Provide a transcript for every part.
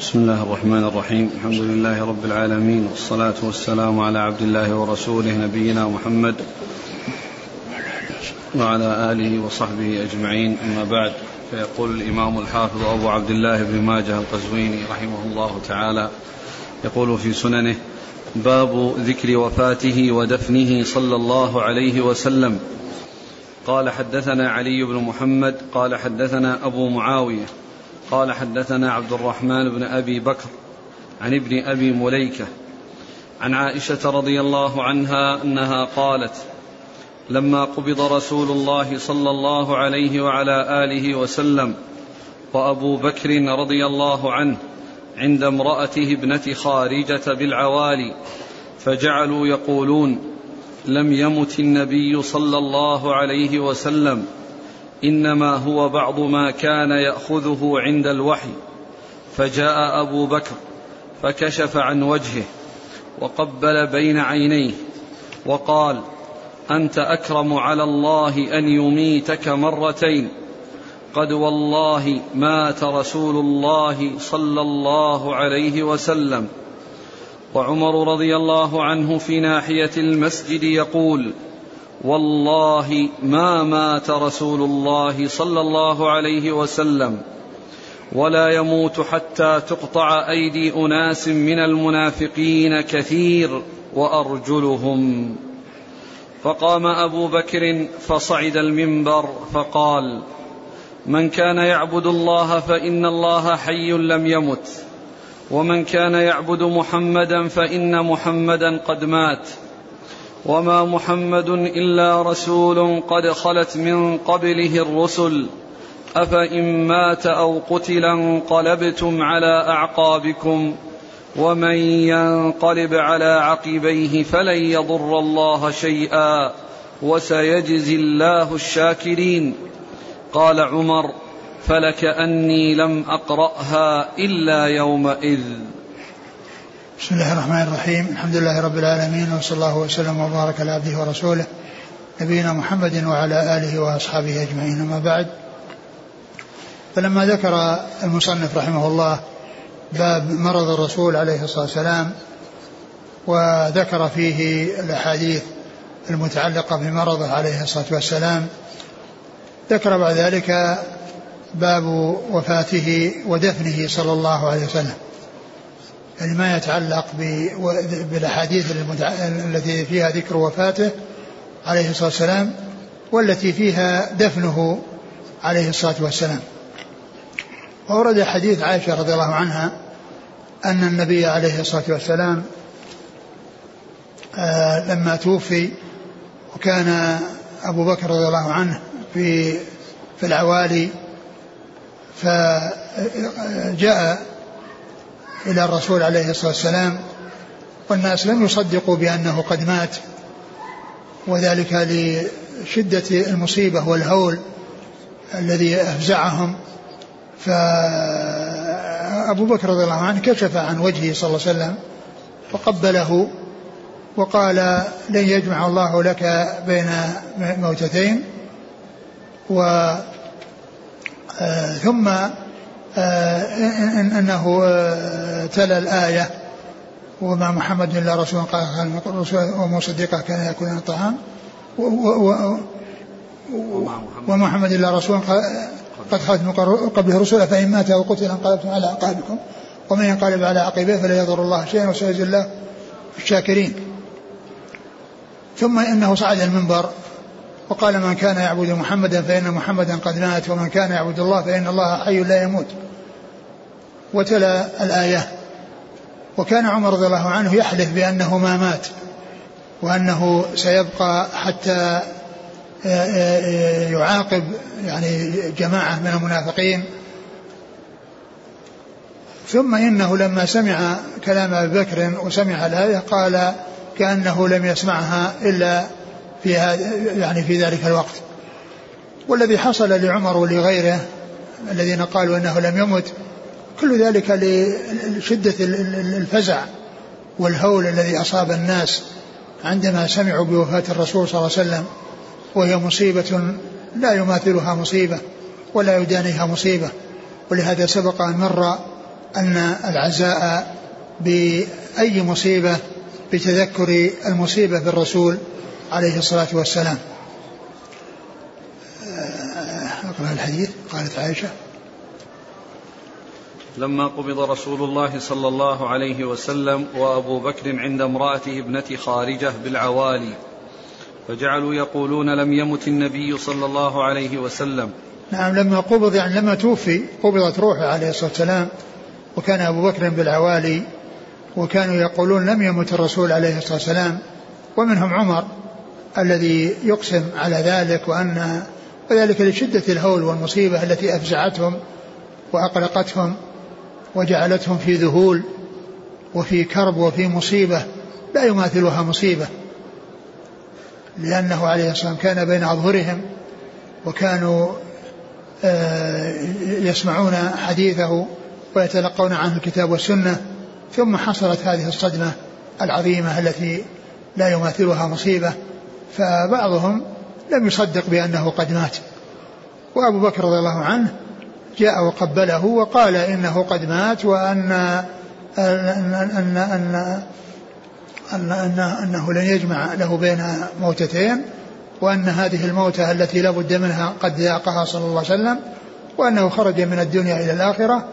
بسم الله الرحمن الرحيم الحمد لله رب العالمين والصلاة والسلام على عبد الله ورسوله نبينا محمد وعلى آله وصحبه أجمعين أما بعد فيقول الإمام الحافظ أبو عبد الله بن ماجه القزويني رحمه الله تعالى يقول في سننه باب ذكر وفاته ودفنه صلى الله عليه وسلم قال حدثنا علي بن محمد قال حدثنا أبو معاوية قال حدثنا عبد الرحمن بن أبي بكر عن ابن أبي مليكة عن عائشة رضي الله عنها أنها قالت لما قبض رسول الله صلى الله عليه وعلى آله وسلم وأبو بكر رضي الله عنه عند امرأته ابنة خارجة بالعوالي فجعلوا يقولون لم يمت النبي صلى الله عليه وسلم إنما هو بعض ما كان يأخذه عند الوحي. فجاء أبو بكر فكشف عن وجهه وقبل بين عينيه وقال أنت أكرم على الله أن يميتك مرتين. قد والله مات رسول الله صلى الله عليه وسلم. وعمر رضي الله عنه في ناحية المسجد يقول والله ما مات رسول الله صلى الله عليه وسلم ولا يموت حتى تقطع أيدي أناس من المنافقين كثير وأرجلهم. فقام أبو بكر فصعد المنبر فقال من كان يعبد الله فإن الله حي لم يمت. ومن كان يعبد محمدا فإن محمدا قد مات. وما محمد الا رسول قد خلت من قبله الرسل افان مات أو قتل انقلبتم على اعقابكم ومن ينقلب على عقبيه فلن يضر الله شيئا وسيجزي الله الشاكرين قال عمر فلكاني لم اقراها الا يومئذ بسم الله الرحمن الرحيم. الحمد لله رب العالمين وصلى الله وسلم وبارك على عبده ورسوله نبينا محمد وعلى آله وأصحابه أجمعين. أما بعد فلما ذكر المصنف رحمه الله باب مرض الرسول عليه الصلاة والسلام وذكر فيه الأحاديث المتعلقة بمرضه عليه الصلاة والسلام ذكر بعد ذلك باب وفاته ودفنه صلى الله عليه وسلم. يعني ما يتعلق بالأحاديث التي فيها ذكر وفاته عليه الصلاة والسلام والتي فيها دفنه عليه الصلاة والسلام. وورد حديث عائشة رضي الله عنها أن النبي عليه الصلاة والسلام آه، لما توفي وكان أبو بكر رضي الله عنه في في العوالي فجاء إلى الرسول عليه الصلاة والسلام والناس لم يصدقوا بأنه قد مات وذلك لشدة المصيبة والهول الذي أفزعهم. فأبو بكر رضي الله عنه كشف عن وجهه صلى الله عليه وسلم وقبله وقال لن يجمع الله لك بين موتتين. و ثم أنه آه، تلا الآية. وما محمد إلا رسول قال ومصدقه كان يأكل الطعام. وما محمد إلا رسول قد خلت من قبله رسلا فإن مات أو قتل انقلبتم على أعقابكم ومن ينقلب على عقبيه فلا يضر الله شيئا وسيجزي الله الشاكرين. ثم إنه صعد المنبر وقال من كان يعبد محمدا فإن محمدا قد مات ومن كان يعبد الله فإن الله حي لا يموت. وتلا الآية. وكان عمر رضي الله عنه يحلف بأنه ما مات وأنه سيبقى حتى آه، آه، يعاقب يعني جماعة من المنافقين. ثم إنه لما سمع كلام أبي بكر وسمع الآية قال كأنه لم يسمعها إلا في يعني في ذلك الوقت. والذي حصل لعمر ولغيره الذين قالوا إنه لم يمت كل ذلك لشدة الفزع والهول الذي أصاب الناس عندما سمعوا بوفاة الرسول صلى الله عليه وسلم وهي مصيبة لا يماثلها مصيبة ولا يدانيها مصيبة. ولهذا سبق أن مر أن العزاء بأي مصيبة بتذكر المصيبة بالرسول عليه الصلاة والسلام. أقرأ الحديث قالت عائشة. لما قبض رسول الله صلى الله عليه وسلم وأبو بكر عند امرأته ابنة خارجة بالعوالي فجعلوا يقولون لم يمت النبي صلى الله عليه وسلم. نعم لما قبض يعني لما توفي قبضت روحه عليه الصلاة والسلام وكان أبو بكر بالعوالي وكانوا يقولون لم يمت الرسول عليه الصلاة والسلام. ومنهم عمر الذي يقسم على ذلك وأن وذلك لشدة الهول والمصيبة التي أفزعتهم وأقلقتهم. وجعلتهم في ذهول وفي كرب وفي مصيبة لا يماثلها مصيبة. لأنه عليه الصلاة والسلام كان بين أظهرهم وكانوا آه، يسمعون حديثه ويتلقون عنه الكتاب والسنة ثم حصلت هذه الصدمة العظيمة التي لا يماثلها مصيبة. فبعضهم لم يصدق بأنه قد مات. وأبو بكر رضي الله عنه جاء وقبله وقال إنه قد مات وأن أن أن أن أن أن أنه لن يجمع له بين موتتين وأن هذه الموتة التي لا بد منها قد ذاقها صلى الله عليه وسلم وأنه خرج من الدنيا إلى الآخرة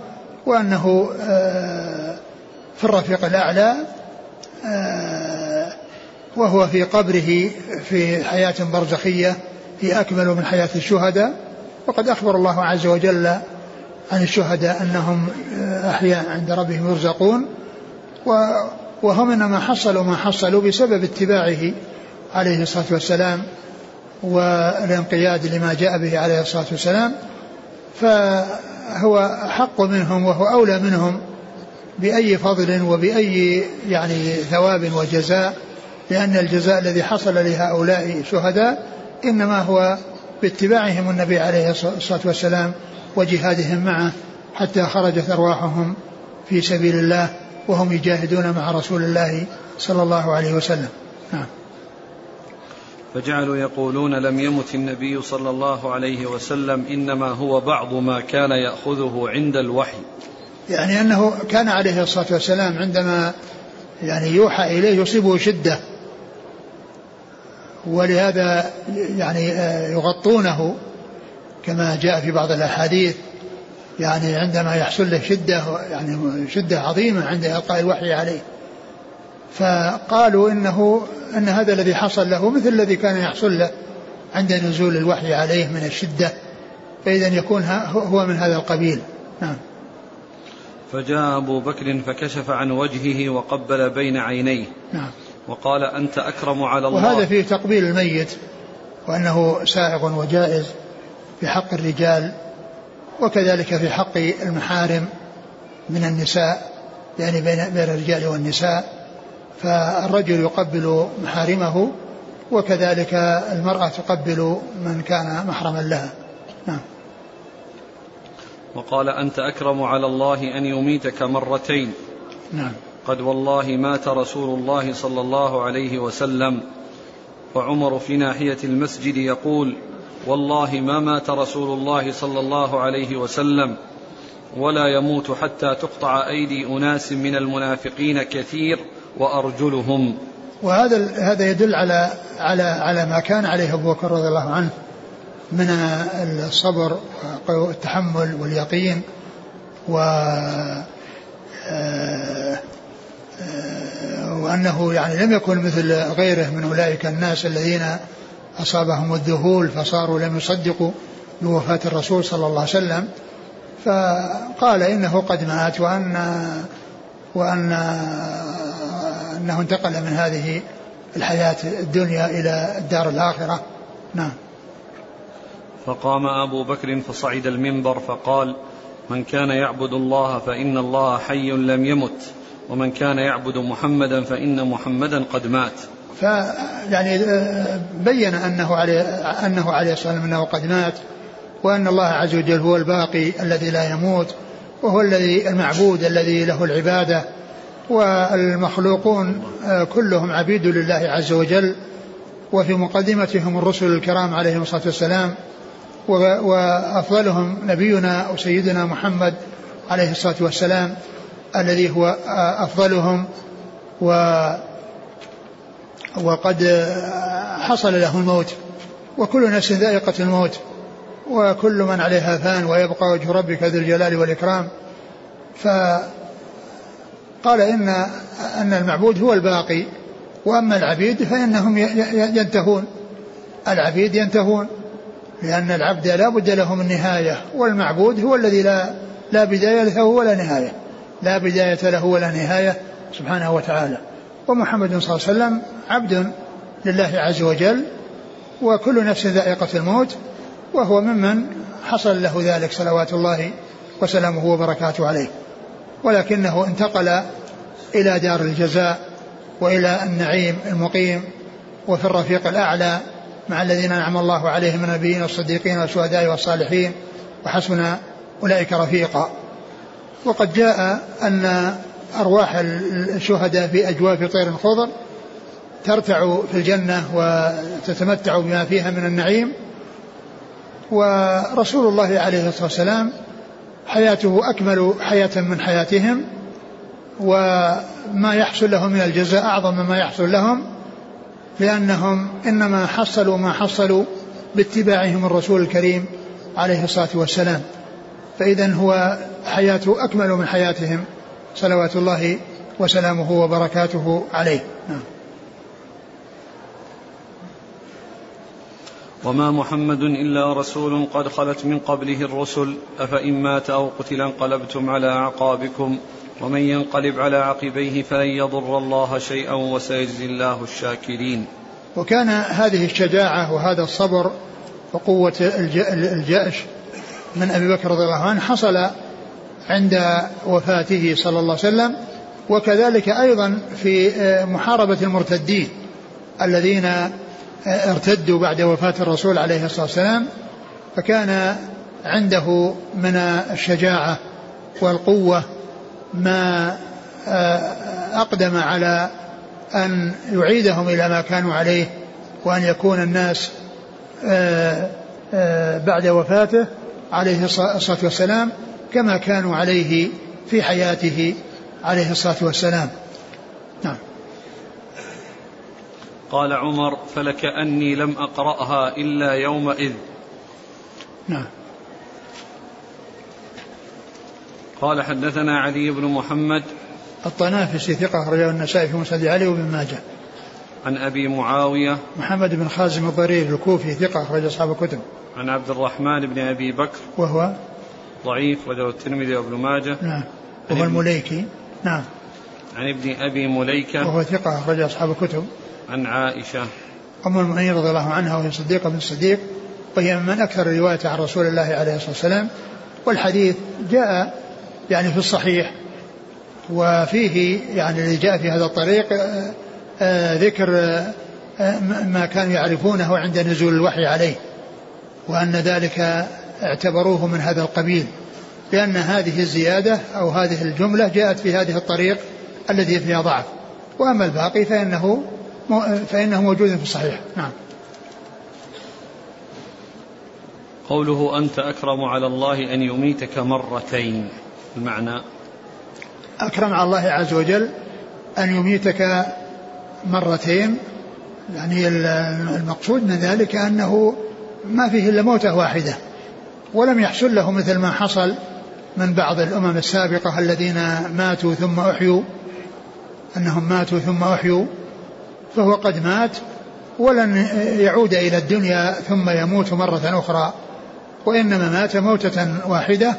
وأنه آه، في الرفيق الأعلى آه، وهو في قبره في حياة برزخية هي أكمل من حياة الشهداء وقد أخبر الله عز وجل عن الشهداء أنهم أحياء عند ربهم يرزقون وهم إنما حصلوا ما حصلوا بسبب اتباعه عليه الصلاة والسلام والانقياد لما جاء به عليه الصلاة والسلام. فهو حق منهم وهو أولى منهم بأي فضل وبأي يعني ثواب وجزاء لأن الجزاء الذي حصل لهؤلاء الشهداء إنما هو باتباعهم النبي عليه الصلاة والسلام وجهادهم معه حتى خرجت أرواحهم في سبيل الله وهم يجاهدون مع رسول الله صلى الله عليه وسلم. نعم. فجعلوا يقولون لم يمت النبي صلى الله عليه وسلم إنما هو بعض ما كان يأخذه عند الوحي. يعني أنه كان عليه الصلاة والسلام عندما يعني يوحى إليه يصيبه شدة. ولهذا يعني يغطونه كما جاء في بعض الأحاديث يعني عندما يحصل له شدة يعني شدة عظيمة عند إلقاء الوحي عليه. فقالوا إنه أن هذا الذي حصل له مثل الذي كان يحصل له عند نزول الوحي عليه من الشدة. فإذا يكون هو من هذا القبيل. نعم. فجاء أبو بكر فكشف عن وجهه وقبل بين عينيه. نعم. وقال أنت أكرم على الله. وهذا فيه تقبيل الميت وأنه سائغ وجائز. في حق الرجال وكذلك في حق المحارم من النساء يعني بين بين الرجال والنساء. فالرجل يقبل محارمه وكذلك المرأة تقبل من كان محرما لها. نعم. وقال أنت أكرم على الله أن يميتك مرتين. نعم. قد والله مات رسول الله صلى الله عليه وسلم وعمر في ناحية المسجد يقول والله ما مات رسول الله صلى الله عليه وسلم ولا يموت حتى تقطع أيدي أناس من المنافقين كثير وأرجلهم. وهذا هذا يدل على على على ما كان عليه أبو بكر رضي الله عنه من الصبر والتحمل واليقين و آه، آه، وأنه يعني لم يكن مثل غيره من أولئك الناس الذين أصابهم الذهول فصاروا لم يصدقوا بوفاة الرسول صلى الله عليه وسلم فقال إنه قد مات وأن وأن أنه انتقل من هذه الحياة الدنيا إلى الدار الآخرة. نعم. فقام أبو بكر فصعد المنبر فقال من كان يعبد الله فإن الله حي لم يمت ومن كان يعبد محمدا فإن محمدا قد مات. فيعني آه، بين أنه عليه أنه عليه الصلاة والسلام أنه قد مات وأن الله عز وجل هو الباقي الذي لا يموت وهو الذي المعبود الذي له العبادة والمخلوقون آه، كلهم عبيد لله عز وجل وفي مقدمتهم الرسل الكرام عليهم الصلاة والسلام وأفضلهم نبينا وسيدنا محمد عليه الصلاة والسلام الذي هو أفضلهم و وقد حصل له الموت وكل نفس ذائقة الموت وكل من عليها فان ويبقى وجه ربك ذو الجلال والإكرام. فقال إن أن المعبود هو الباقي وأما العبيد فإنهم ينتهون. العبيد ينتهون لأن العبد لا بد له من نهاية والمعبود هو الذي لا لا بداية له ولا نهاية. لا بداية له ولا نهاية سبحانه وتعالى. ومحمد صلى الله عليه وسلم عبد لله عز وجل وكل نفس ذائقة الموت وهو ممن حصل له ذلك صلوات الله وسلامه وبركاته عليه. ولكنه انتقل إلى دار الجزاء وإلى النعيم المقيم وفي الرفيق الأعلى مع الذين أنعم الله عليهم من النبيين والصديقين والشهداء والصالحين وحسن أولئك رفيقا. وقد جاء أن أرواح الشهداء في أجواف طير خضر ترتع في الجنة وتتمتع بما فيها من النعيم. ورسول الله عليه الصلاة والسلام حياته أكمل حياة من حياتهم وما يحصل لهم من الجزاء أعظم مما يحصل لهم لأنهم إنما حصلوا ما حصلوا باتباعهم الرسول الكريم عليه الصلاة والسلام. فإذا هو حياته أكمل من حياتهم. صلوات الله وسلامه وبركاته عليه نعم. وما محمد إلا رسول قد خلت من قبله الرسل أفإن مات أو قتل انقلبتم على أعقابكم ومن ينقلب على عقبيه فلن يضر الله شيئا وسيجزي الله الشاكرين وكان هذه الشجاعة وهذا الصبر وقوة الجأش من أبي بكر رضي الله عنه حصل عند وفاته صلى الله عليه وسلم وكذلك أيضا في محاربة المرتدين الذين ارتدوا بعد وفاة الرسول عليه الصلاة والسلام فكان عنده من الشجاعة والقوة ما أقدم على أن يعيدهم إلى ما كانوا عليه وأن يكون الناس بعد وفاته عليه الصلاة والسلام كما كانوا عليه في حياته عليه الصلاة والسلام. نعم. قال عمر فلكأني لم أقرأها إلا يومئذ. نعم. قال حدثنا علي بن محمد. الطنافسي ثقة أخرجه النسائي في مسند علي وابن ماجه. عن أبي معاوية. محمد بن خازم الضرير الكوفي ثقة أخرج أصحاب الكتب. عن عبد الرحمن بن أبي بكر. وهو ضعيف وله الترمذي وابن ماجه. نعم. وهو المليكي. نعم. عن ابن أبي مليكة. وهو ثقة أخرج أصحاب الكتب. عن عائشة. أم المؤمنين رضي الله عنها وهي صديقة بن الصديق وهي من أكثر الرواية عن رسول الله عليه الصلاة والسلام. والحديث جاء يعني في الصحيح. وفيه يعني اللي جاء في هذا الطريق آآ آآ ذكر آآ ما كانوا يعرفونه عند نزول الوحي عليه. وأن ذلك اعتبروه من هذا القبيل لأن هذه الزيادة أو هذه الجملة جاءت في هذه الطريق التي فيها ضعف. وأما الباقي فإنه فإنه موجود في الصحيح. نعم. قوله أنت أكرم على الله أن يميتك مرتين المعنى أكرم على الله عز وجل أن يميتك مرتين يعني المقصود من ذلك أنه ما فيه إلا موتة واحدة. ولم يحصل له مثل ما حصل من بعض الأمم السابقة الذين ماتوا ثم أحيوا أنهم ماتوا ثم أحيوا فهو قد مات ولن يعود إلى الدنيا ثم يموت مرة أخرى وإنما مات موتة واحدة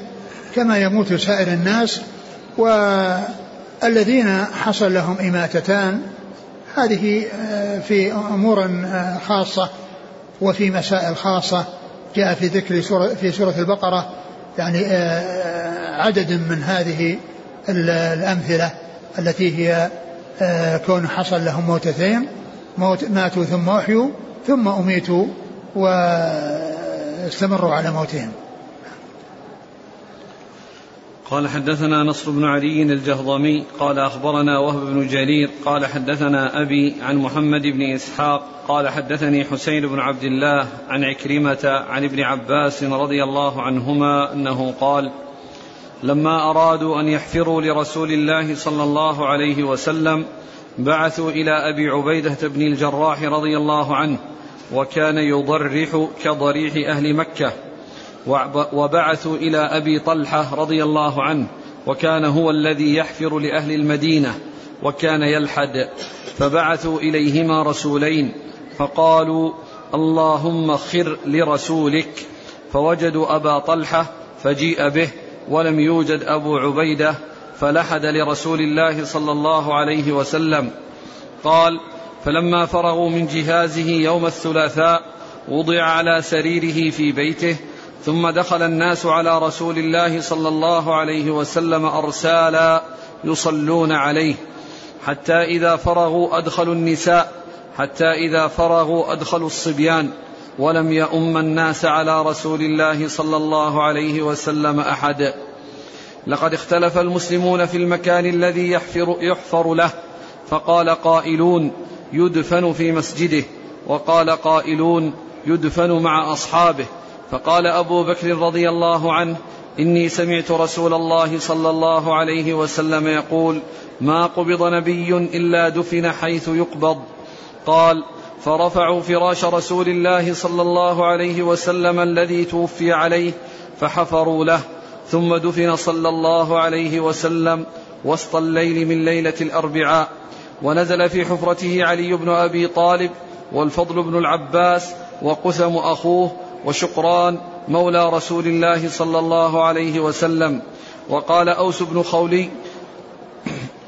كما يموت سائر الناس والذين حصل لهم إماتتان هذه في أمور خاصة وفي مسائل خاصة جاء في ذكر سورة في سورة البقرة يعني عدد من هذه الأمثلة التي هي كون حصل لهم موتتين موت ماتوا ثم أحيوا ثم أميتوا واستمروا على موتهم. قال حدثنا نصر بن علي الجهضمي قال أخبرنا وهب بن جرير قال حدثنا أبي عن محمد بن إسحاق قال حدثني حسين بن عبد الله عن عكرمة عن ابن عباس رضي الله عنهما أنه قال لما أرادوا أن يحفروا لرسول الله صلى الله عليه وسلم بعثوا إلى أبي عبيدة بن الجراح رضي الله عنه وكان يضرح كضريح أهل مكة وبعثوا إلى أبي طلحة رضي الله عنه وكان هو الذي يحفر لأهل المدينة وكان يلحد. فبعثوا إليهما رسولين فقالوا اللهم خر لرسولك. فوجدوا أبا طلحة فجيء به ولم يوجد أبو عبيدة فلحد لرسول الله صلى الله عليه وسلم. قال فلما فرغوا من جهازه يوم الثلاثاء وضع على سريره في بيته ثم دخل الناس على رسول الله صلى الله عليه وسلم أرسالا يصلون عليه حتى إذا فرغوا أدخلوا النساء حتى إذا فرغوا أدخلوا الصبيان. ولم يؤم الناس على رسول الله صلى الله عليه وسلم أحد. لقد اختلف المسلمون في المكان الذي يحفر, يحفر له فقال قائلون يدفن في مسجده. وقال قائلون يدفن مع أصحابه. فقال أبو بكر رضي الله عنه إني سمعت رسول الله صلى الله عليه وسلم يقول ما قبض نبي إلا دفن حيث يقبض. قال فرفعوا فراش رسول الله صلى الله عليه وسلم الذي توفي عليه فحفروا له. ثم دفن صلى الله عليه وسلم وسط الليل من ليلة الأربعاء. ونزل في حفرته علي بن أبي طالب والفضل بن العباس وقثم أخوه وشقران مولى رسول الله صلى الله عليه وسلم. وقال أوس بن خولي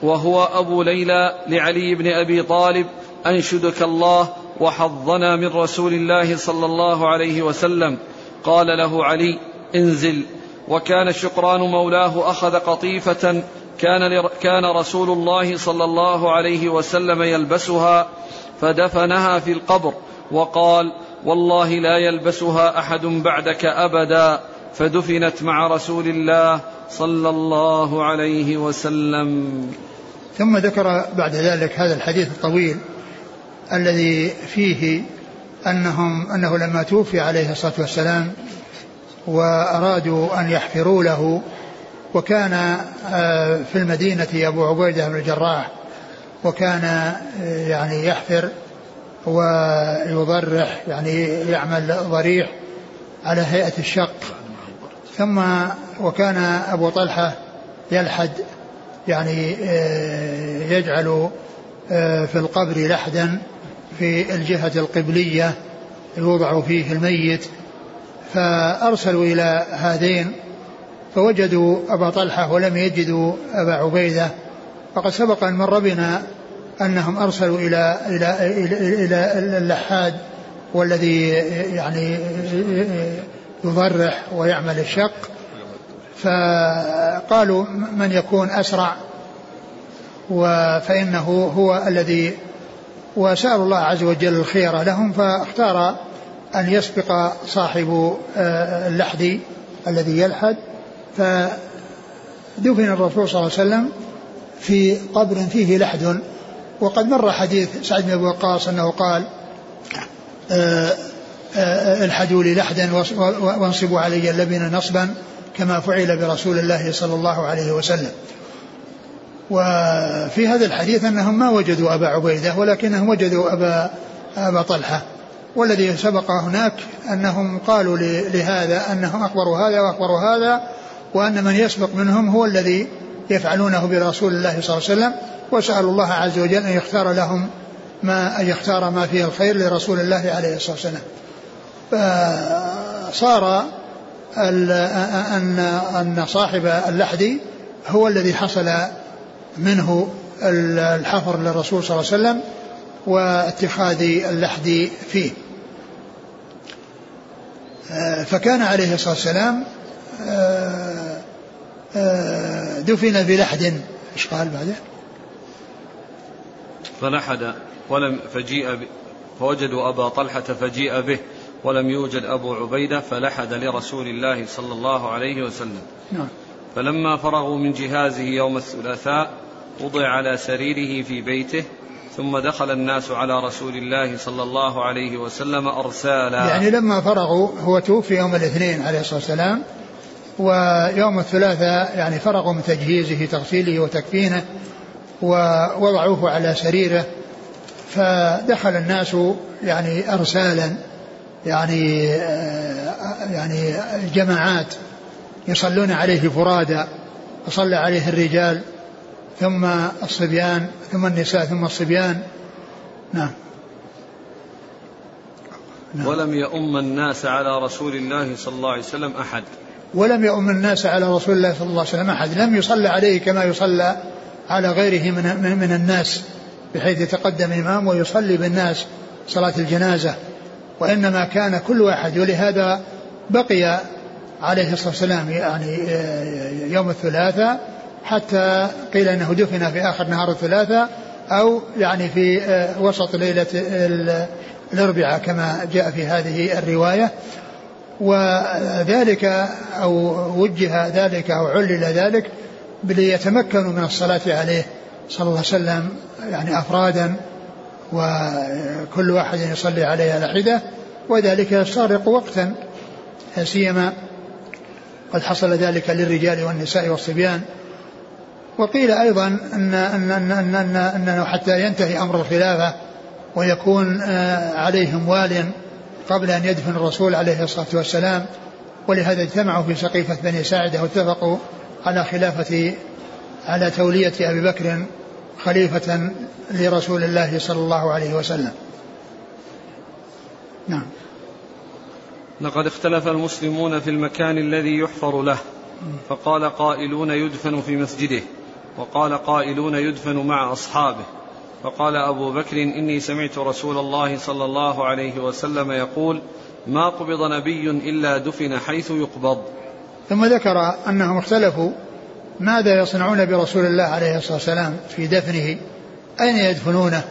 وهو أبو ليلى لعلي بن أبي طالب أنشدك الله وحظنا من رسول الله صلى الله عليه وسلم. قال له علي انزل. وكان الشقران مولاه أخذ قطيفة كان كان رسول الله صلى الله عليه وسلم يلبسها فدفنها في القبر وقال والله لا يلبسها أحد بعدك أبدا. فدفنت مع رسول الله صلى الله عليه وسلم. ثم ذكر بعد ذلك هذا الحديث الطويل الذي فيه أنهم أنه لما توفي عليه الصلاة والسلام وأرادوا أن يحفروا له وكان آه، في المدينة أبو عبيدة بن الجراح وكان آه، يعني يحفر ويضرح يعني يعمل ضريح على هيئة الشق. ثم وكان أبو طلحة يلحد يعني آه، يجعل آه، في القبر لحدا في الجهة القبلية يوضع فيه الميت. فأرسلوا إلى هذين فوجدوا أبا طلحة ولم يجدوا أبا عبيدة. وقد سبق أن مر بنا أنهم أرسلوا إلى إلى إلى, إلى اللحاد والذي يعني يضرح ويعمل الشق. فقالوا من يكون أسرع؟ فإنه هو الذي وسألوا الله عز وجل الخير لهم فاختار أن يسبق صاحب آه، اللحد الذي يلحد. فدفن الرسول صلى الله عليه وسلم في قبر فيه لحد. وقد مر حديث سعد بن أبي وقاص أنه قال آه، آه، الحدوا لي لحدا وانصبوا علي اللبن نصبا كما فعل برسول الله صلى الله عليه وسلم. وفي هذا الحديث أنهم ما وجدوا أبا عبيدة ولكنهم وجدوا أبا أبا طلحة. والذي سبق هناك أنهم قالوا لهذا أنهم أخبروا هذا وأخبروا هذا وأن من يسبق منهم هو الذي يفعلونه برسول الله صلى الله عليه وسلم. وسألوا الله عز وجل أن يختار لهم ما أن يختار ما فيه الخير لرسول الله عليه الصلاة والسلام. فصار أن أن صاحب اللحد هو الذي حصل منه الحفر للرسول صلى الله عليه وسلم واتخاذ اللحد فيه. فكان عليه الصلاة والسلام دفن بلحد. إيش قال بعده؟ فلحد ولم فجيء فوجدوا أبا طلحة فجيء به ولم يوجد أبو عبيدة فلحد لرسول الله صلى الله عليه وسلم نعم. فلما فرغوا من جهازه يوم الثلاثاء وضع على سريره في بيته ثم دخل الناس على رسول الله صلى الله عليه وسلم أرسالا يعني لما فرغوا هو توفي يوم الاثنين عليه الصلاة والسلام ويوم الثلاثاء يعني فرغوا من تجهيزه تغسيله وتكفينه ووضعوه على سريره فدخل الناس يعني أرسالا يعني يعني جماعات يصلون عليه فرادى فصلى عليه الرجال ثم الصبيان ثم النساء ثم الصبيان. نعم. نعم. ولم يؤم الناس على رسول الله صلى الله عليه وسلم أحد. ولم يؤم الناس على رسول الله صلى الله عليه وسلم أحد. لم يصلى عليه كما يصلى على غيره من, من, الناس بحيث يتقدم الإمام ويصلي بالناس صلاة الجنازة. وإنما كان كل واحد ولهذا بقي عليه الصلاة والسلام يعني آه، يوم الثلاثاء حتى قيل إنه دفن في آخر نهار الثلاثاء أو يعني في آه، وسط ليلة الأربعاء كما جاء في هذه الرواية. وذلك أو وجه ذلك أو علل ذلك ليتمكنوا من الصلاة عليه صلى الله عليه وسلم يعني أفرادا وكل واحد يصلي عليه على حدة وذلك يستغرق وقتا سيما قد حصل ذلك للرجال والنساء والصبيان. وقيل أيضا أن أن أن أن, أن, أنه حتى ينتهي أمر الخلافة ويكون آه، عليهم وال قبل أن يدفن الرسول عليه الصلاة والسلام ولهذا اجتمعوا في سقيفة بني ساعدة واتفقوا على خلافة على تولية أبي بكر خليفة لرسول الله صلى الله عليه وسلم. نعم. لقد اختلف المسلمون في المكان الذي يحفر له فقال قائلون يدفن في مسجده وقال قائلون يدفن مع أصحابه فقال أبو بكر إني سمعت رسول الله صلى الله عليه وسلم يقول ما قبض نبي إلا دفن حيث يقبض. ثم ذكر أنهم اختلفوا ماذا يصنعون برسول الله عليه الصلاة والسلام في دفنه؟ أين يدفنونه؟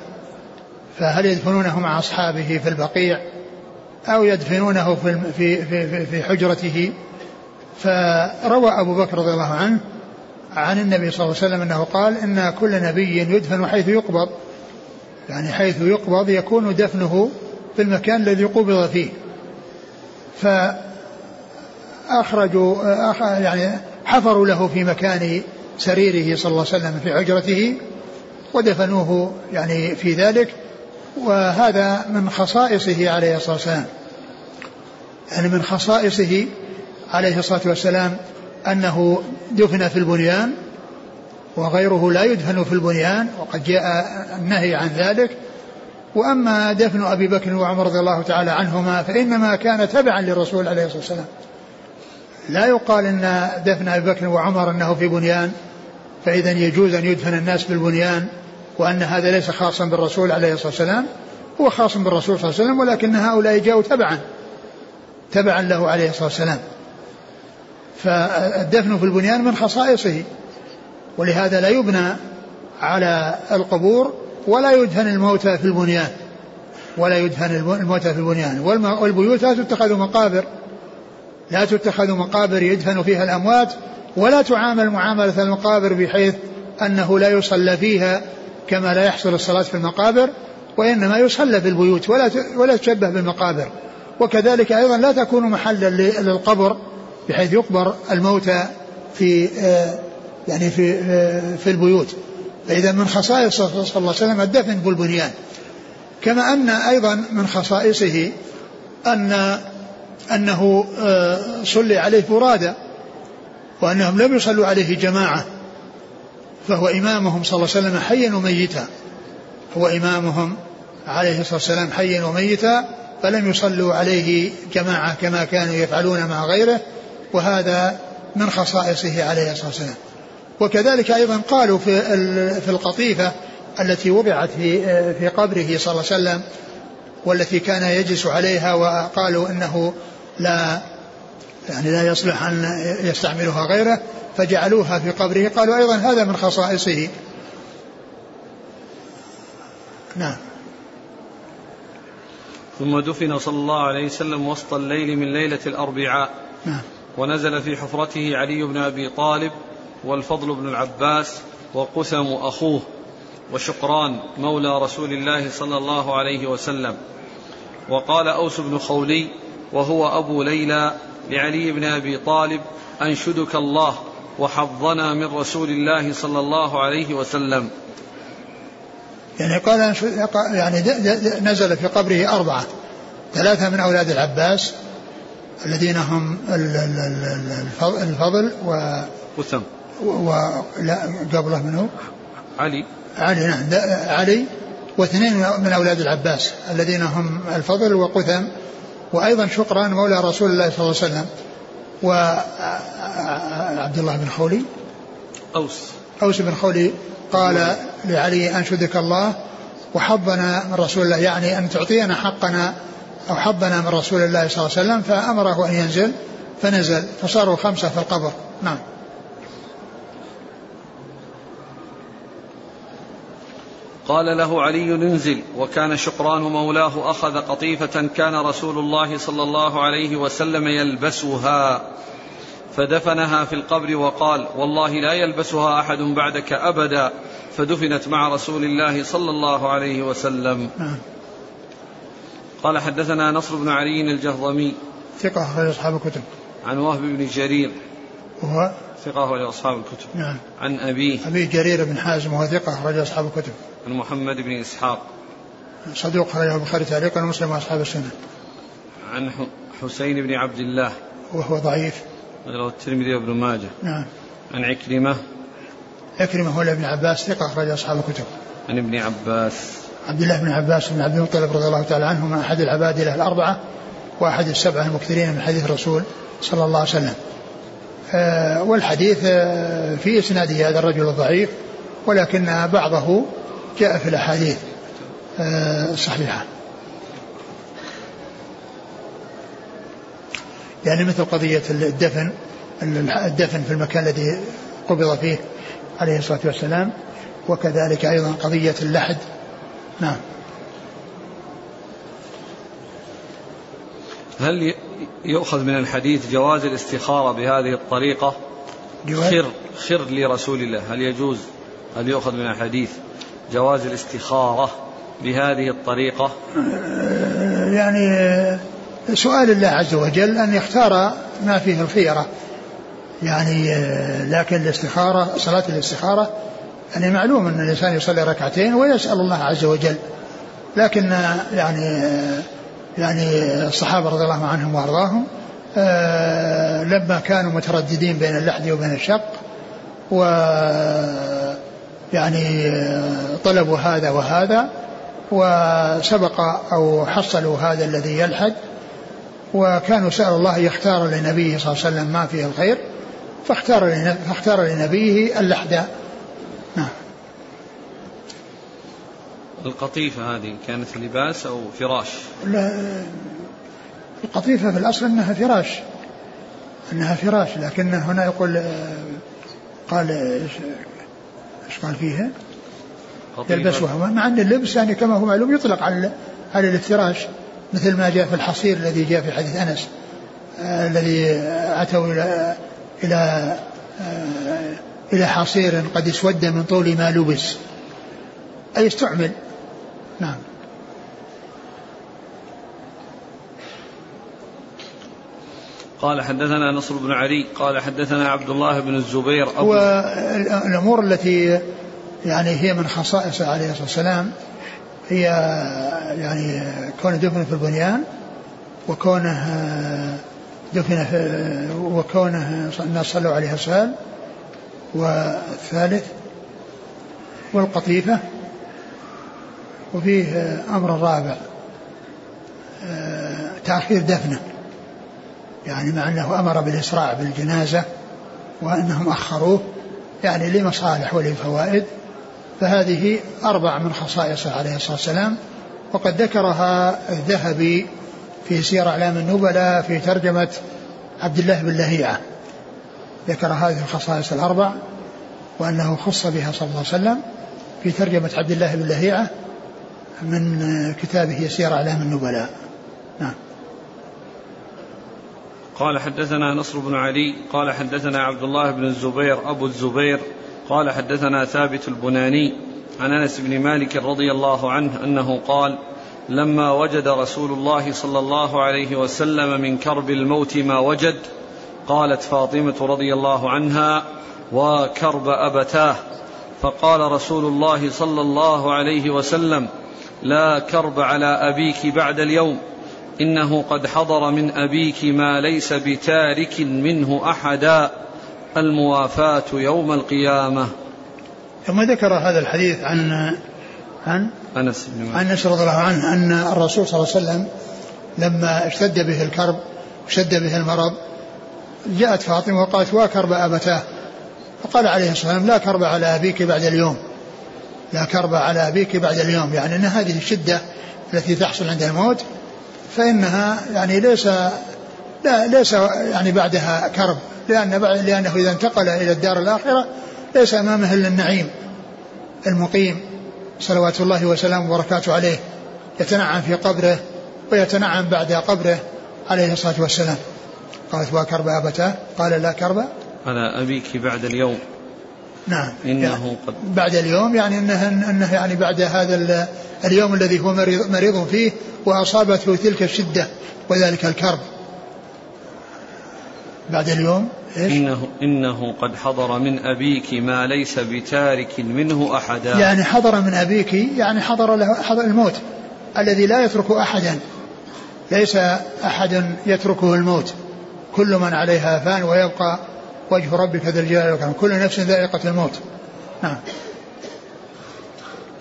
فهل يدفنونه مع أصحابه في البقيع؟ أو يدفنونه في, في, في, في حجرته؟ فروى أبو بكر رضي الله عنه عن النبي صلى الله عليه وسلم أنه قال إن كل نبي يدفن حيث يقبض يعني حيث يقبض يكون دفنه في المكان الذي قبض فيه. فأخرجوا يعني حفروا له في مكان سريره صلى الله عليه وسلم في حجرته ودفنوه يعني في ذلك وهذا من خصائصه عليه الصلاة والسلام. يعني من خصائصه عليه الصلاة والسلام أنه دفن في البنيان وغيره لا يدفن في البنيان وقد جاء النهي عن ذلك. وأما دفن أبي بكر وعمر رضي الله تعالى عنهما فإنما كان تبعا للرسول عليه الصلاة والسلام. لا يقال أن دفن أبي بكر وعمر أنه في بنيان فإذا يجوز أن يدفن الناس بالبنيان وأن هذا ليس خاصا بالرسول عليه الصلاة والسلام هو خاص بالرسول صلى الله عليه وسلم ولكن هؤلاء جاءوا تبعا تبعا له عليه الصلاة والسلام. فالدفن في البنيان من خصائصه ولهذا لا يبنى على القبور ولا يدفن الموتى في البنيان ولا يدفن الموتى في البنيان والبيوت لا تتخذ مقابر. لا تتخذ مقابر يدفن فيها الأموات ولا تعامل معاملة المقابر بحيث أنه لا يصلى فيها كما لا يحصل الصلاة في المقابر وإنما يصلى في البيوت ولا ولا تشبه بالمقابر. وكذلك أيضا لا تكون محلا للقبر بحيث يقبر الموتى في آه، يعني في آه، في البيوت. فإذا من خصائص صلى الله عليه وسلم الدفن بالبنيان. كما أن أيضا من خصائصه أن أنه آه، صلي عليه فرادى وأنهم لم يصلوا عليه جماعة فهو إمامهم صلى الله عليه وسلم حيا وميتا. هو إمامهم عليه الصلاة والسلام حيا وميتا فلم يصلوا عليه جماعة كما كانوا يفعلون مع غيره وهذا من خصائصه عليه الصلاة والسلام. وكذلك أيضا قالوا في في القطيفة التي وضعت في في قبره صلى الله عليه وسلم والتي كان يجلس عليها وقالوا إنه لا يعني لا يصلح أن يستعملها غيره فجعلوها في قبره. قالوا أيضا هذا من خصائصه. نعم. ثم دفن صلى الله عليه وسلم وسط الليل من ليلة الأربعاء. نعم. ونزل في حفرته علي بن أبي طالب والفضل بن العباس وقسم أخوه وشقران مولى رسول الله صلى الله عليه وسلم. وقال أوس بن خولي وهو أبو ليلى لعلي بن أبي طالب أنشدك الله وحظنا من رسول الله صلى الله عليه وسلم. يعني قال يعني نزل في قبره أربعة. ثلاثة من أولاد العباس الذين هم الفضل و وثم. ولا قبله منه. علي. علي نعم علي واثنين من أولاد العباس الذين هم الفضل وقثم. وأيضا شقران مولى رسول الله صلى الله عليه وسلم وعبد الله بن خولي. أوس. أوس بن خولي قال لعلي أنشدك الله وحظنا من رسول الله يعني أن تعطينا حقنا أو حظنا من رسول الله صلى الله عليه وسلم فأمره أن ينزل فنزل فصاروا خمسة في القبر. نعم. قال له علي انزل وكان شقران مولاه أخذ قطيفة كان رسول الله صلى الله عليه وسلم يلبسها فدفنها في القبر وقال والله لا يلبسها أحد بعدك أبدا فدفنت مع رسول الله صلى الله عليه وسلم. قال حدثنا نصر بن علي الجهضمي. ثقة أخرج أصحاب الكتب. عن وهب بن جرير. وهو ثقة أخرج أصحاب الكتب. نعم. عن أبيه. أبي جرير بن حازم وهو ثقة أخرج أصحاب الكتب. عن محمد بن إسحاق. صدوق خرجه البخاري تعليقا ومسلم وأصحاب السنة. عن حسين بن عبد الله. وهو ضعيف. رواه الترمذي وابن ماجه. نعم. عن عكرمة. عكرمة هو ابن عباس ثقة أخرج أصحاب الكتب. عن ابن عباس. عبد الله بن عباس بن عبد المطلب رضي الله تعالى عنهما أحد العبادلة الأربعة وأحد السبعة المكثرين من حديث الرسول صلى الله عليه وسلم. والحديث آه في إسناده هذا الرجل الضعيف ولكن بعضه جاء في الأحاديث آه الصحيحة. يعني مثل قضية الدفن الدفن في المكان الذي قبض فيه عليه الصلاة والسلام وكذلك أيضا قضية اللحد. نعم. هل يؤخذ من الحديث جواز الاستخارة بهذه الطريقة؟ جواز؟ خر خر لرسول الله. هل يجوز هل يؤخذ من الحديث جواز الاستخارة بهذه الطريقة؟ يعني سؤال الله عز وجل أن يختار ما فيه الخيرة. يعني لكن الاستخارة صلاة الاستخارة يعني معلوم أن الإنسان يصلي ركعتين ويسأل الله عز وجل. لكن يعني يعني الصحابة رضي الله عنهم وأرضاهم لما كانوا مترددين بين اللحد وبين الشق و يعني طلبوا هذا وهذا وسبق أو حصلوا هذا الذي يلحد وكانوا سألوا الله يختار لنبيه صلى الله عليه وسلم ما فيه الخير فاختار فاختار لنبيه اللحد. نعم. القطيفة هذه كانت لباس أو فراش؟ لا القطيفة في الأصل أنها فراش أنها فراش لكن هنا يقول قال إيش قال فيها؟ يلبسها مع أن اللبس يعني كما هو معلوم يطلق على على الافتراش مثل ما جاء في الحصير الذي جاء في حديث أنس آه الذي أتوا إلى إلى آه إلى حصير قد اسود من طول ما لبس. أي استعمل. نعم. قال حدثنا نصر بن علي قال حدثنا عبد الله بن الزبير أبو والأمور التي يعني هي من خصائص عليه الصلاة والسلام هي يعني كونه دفن في البنيان وكونه دفن وكونه الناس صلوا عليه الصلاة والثالث والقطيفة وفيه أمر رابع تأخير دفنه يعني مع أنه أمر بالإسراع بالجنازة وأنهم أخروه يعني لمصالح ولفوائد فهذه أربع من خصائصه عليه الصلاة والسلام وقد ذكرها الذهبي في سير أعلام النبلاء في ترجمة عبد الله بن لهيعة. ذكر هذه الخصائص الأربع وأنه خص بها صلى الله عليه وسلم في ترجمة عبد الله بن لهيعة من كتابه سير أعلام النبلاء. نعم. قال حدثنا نصر بن علي قال حدثنا عبد الله بن الزبير أبو الزبير قال حدثنا ثابت البناني عن أنس بن مالك رضي الله عنه أنه قال لما وجد رسول الله صلى الله عليه وسلم من كرب الموت ما وجد قالت فاطمة رضي الله عنها وكرب أبتاه. فقال رسول الله صلى الله عليه وسلم لا كرب على أبيك بعد اليوم. إنه قد حضر من أبيك ما ليس بتارك منه أحدا. الموافاة يوم القيامة. ثم ذكر هذا الحديث عن عن أنس بن عن أنس رضي الله عنه أن الرسول صلى الله عليه وسلم لما اشتد به الكرب وشد به المرض جاءت فاطمة وقالت وكرب أبتاه؟ فقال عليه الصلاة والسلام لا كرب على أبيك بعد اليوم. لا كرب على أبيك بعد اليوم. يعني أن هذه الشدة التي تحصل عند الموت فإنها يعني ليس لا ليس يعني بعدها كرب. لأن لأنه إذا انتقل إلى الدار الآخرة ليس أمامه إلا النعيم المقيم صلوات الله وسلامه وبركاته عليه. يتنعم في قبره ويتنعم بعد قبره عليه الصلاة والسلام. قالت وكرب أبتاه؟ قال لا كرب. على أبيك بعد اليوم. نعم. إنه يعني قد بعد اليوم يعني أنه, أنه يعني بعد هذا اليوم الذي هو مريض, مريض فيه وأصابته تلك الشدة وذلك الكرب. بعد اليوم إيش؟ إنه, إنه قد حضر من أبيك ما ليس بتارك منه أحدا. يعني حضر من أبيك يعني حضر له حضر الموت الذي لا يترك أحدا. ليس أحد يتركه الموت. كل من عليها فان ويبقى وجه ربك ذا الجلال والكرام كل نفس ذائقة الموت. نعم.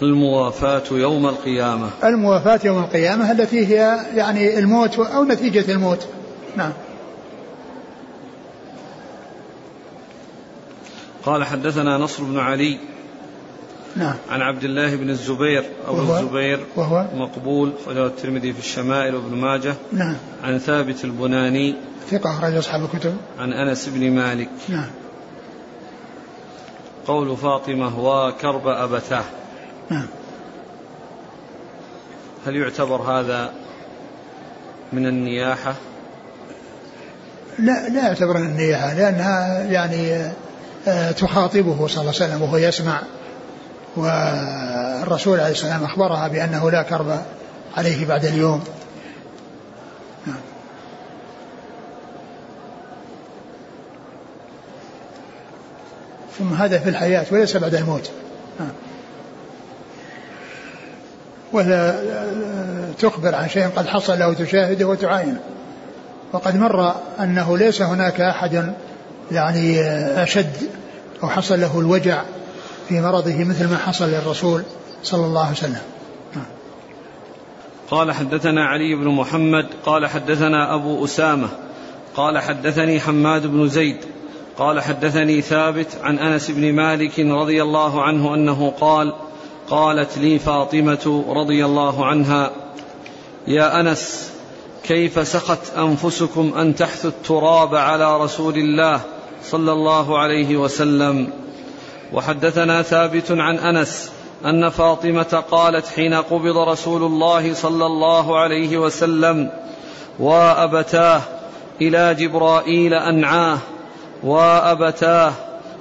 الموافاة يوم القيامة. الموافاة يوم القيامة التي هي يعني الموت أو نتيجة الموت. نعم. قال حدثنا نصر بن علي نعم. عن عبد الله بن الزبير أو وهو؟ الزبير وهو؟ مقبول خرجه الترمذي في الشمائل وابن ماجه. نعم. عن ثابت البناني. ثقة أخرج أصحاب الكتب. عن أنس بن مالك. نعم. قول فاطمة وكرب أبتاه نعم. هل يعتبر هذا من النياحة؟ لا لا يعتبر من النياحة لأنها يعني آه، تخاطبه صلى الله عليه وسلم وهو يسمع والرسول عليه السلام أخبرها بأنه لا كرب عليه بعد اليوم. ثم هذا في الحياة وليس بعد الموت. ولا تخبر عن شيء قد حصل أو تشاهده وتعاينه وقد مر أنه ليس هناك أحد يعني أشد أو حصل له الوجع في مرضه مثل ما حصل للرسول صلى الله عليه وسلم. قال حدثنا علي بن محمد قال حدثنا أبو أسامة قال حدثني حماد بن زيد قال حدثني ثابت عن أنس بن مالك رضي الله عنه أنه قال قالت لي فاطمة رضي الله عنها يا أنس كيف سخت أنفسكم أن تحثوا التراب على رسول الله صلى الله عليه وسلم؟ وحدثنا ثابت عن أنس أن فاطمة قالت حين قبض رسول الله صلى الله عليه وسلم وأبتاه إلى جبرائيل أنعاه وأبتاه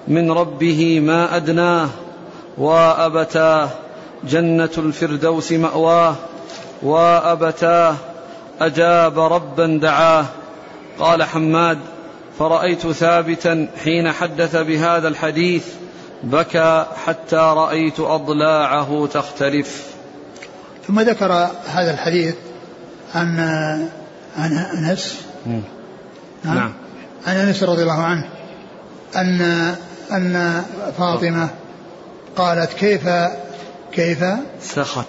من ربه ما أدناه وأبتاه جنة الفردوس مأواه وأبتاه أجاب ربا دعاه. قال حماد فرأيت ثابتا حين حدث بهذا الحديث بكى حتى رأيت أضلاعه تختلف. ثم ذكر هذا الحديث عن عن أنس. نعم, نعم. عن أنس رضي الله عنه أن أن فاطمة قالت كيف كيف سخت.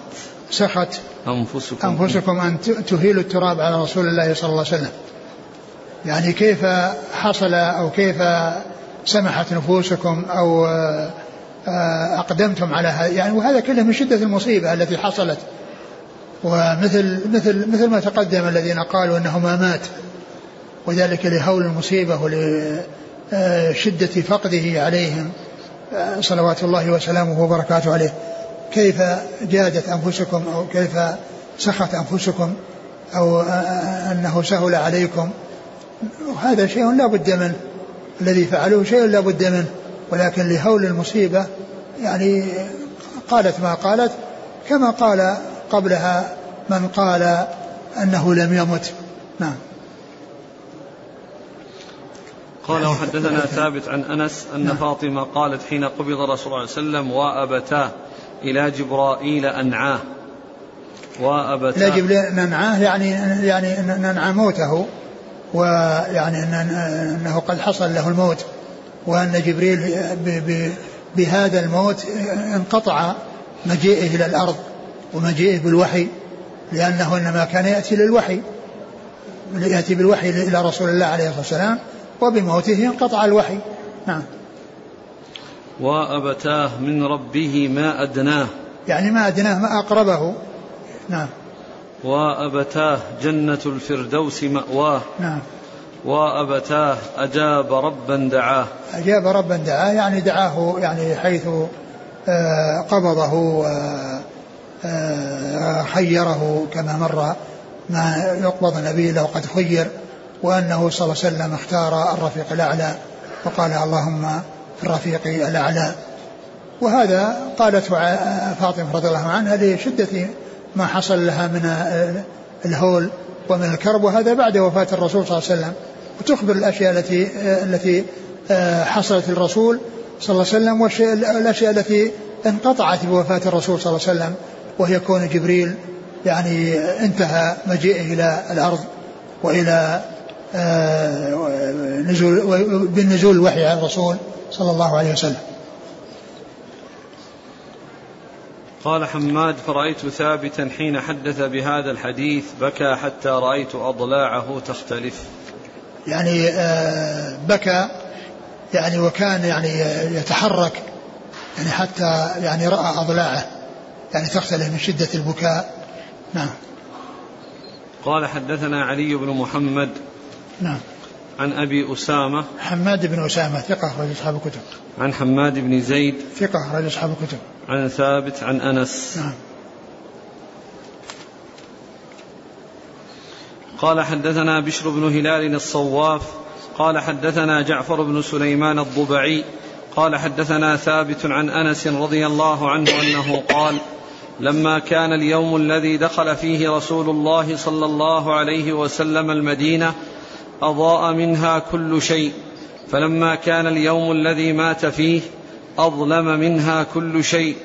سخت أنفسكم. أنفسكم أن تهيلوا التراب على رسول الله صلى الله عليه وسلم. يعني كيف حصل أو كيف سمحت نفوسكم أو آه، أقدمتم على هذا يعني وهذا كله من شدة المصيبة التي حصلت. ومثل مثل مثل ما تقدم الذين قالوا إنه ما مات وذلك لهول المصيبة ولشده فقده عليهم آه، صلوات الله وسلامه وبركاته عليه. كيف جادت أنفسكم أو كيف سخت أنفسكم أو آه، أنه سهل عليكم؟ وهذا شيء لا بد منه. الذي فعلوه شيء لا بد منه ولكن لهول المصيبة يعني قالت ما قالت كما قال قبلها من قال أنه لم يمت. نعم. قال وحدثنا ثابت عن أنس أن نعم. فاطمة قالت حين قبض رسول الله صلى الله عليه وسلم وأبتاه إلى جبرائيل أنعاه. وأبتاه إلى جبرائيل ننعاه يعني يعني ننعى موته. ويعني أنه قد حصل له الموت وأن جبريل بهذا الموت انقطع مجيئه إلى الأرض ومجيئه بالوحي لأنه إنما كان يأتي للوحي يأتي بالوحي إلى رسول الله عليه الصلاة والسلام وبموته انقطع الوحي. نعم. وأبتاه من ربه ما أدناه. يعني ما أدناه ما أقربه. نعم. وأبتاه جنة الفردوس مأواه. نعم. وأبتاه أجاب ربا دعاه. أجاب ربا دعاه يعني دعاه يعني حيث آه، قبضه وخيره كما مر ما يقبض النبي له قد خير وأنه صلى الله عليه وسلم اختار الرفيق الأعلى وقال اللهم في الرفيق الأعلى. وهذا قالته فاطمة رضي الله عنها لشدة ما حصل لها من الهول ومن الكرب وهذا بعد وفاة الرسول صلى الله عليه وسلم. وتخبر الأشياء التي التي حصلت للرسول صلى الله عليه وسلم والأشياء التي انقطعت بوفاة الرسول صلى الله عليه وسلم وهي كون جبريل يعني انتهى مجيئه إلى الأرض وإلى آه، نزول بالنزول الوحي على الرسول صلى الله عليه وسلم. قال حماد فرأيت ثابتا حين حدث بهذا الحديث بكى حتى رأيت أضلاعه تختلف. يعني آه، بكى يعني وكان يعني يتحرك يعني حتى يعني رأى أضلاعه يعني تختلف من شدة البكاء. نعم. قال حدثنا علي بن محمد نعم. عن أبي أسامة. حماد بن أسامة ثقة أخرج أصحاب الكتب. عن حماد بن زيد. ثقة أخرج أصحاب الكتب. عن ثابت عن أنس. نعم. قال حدثنا بشر بن هلال الصواف. قال حدثنا جعفر بن سليمان الضبعي. قال حدثنا ثابت عن أنس رضي الله عنه أنه قال لما كان اليوم الذي دخل فيه رسول الله صلى الله عليه وسلم المدينة أضاء منها كل شيء فلما كان اليوم الذي مات فيه أظلم منها كل شيء.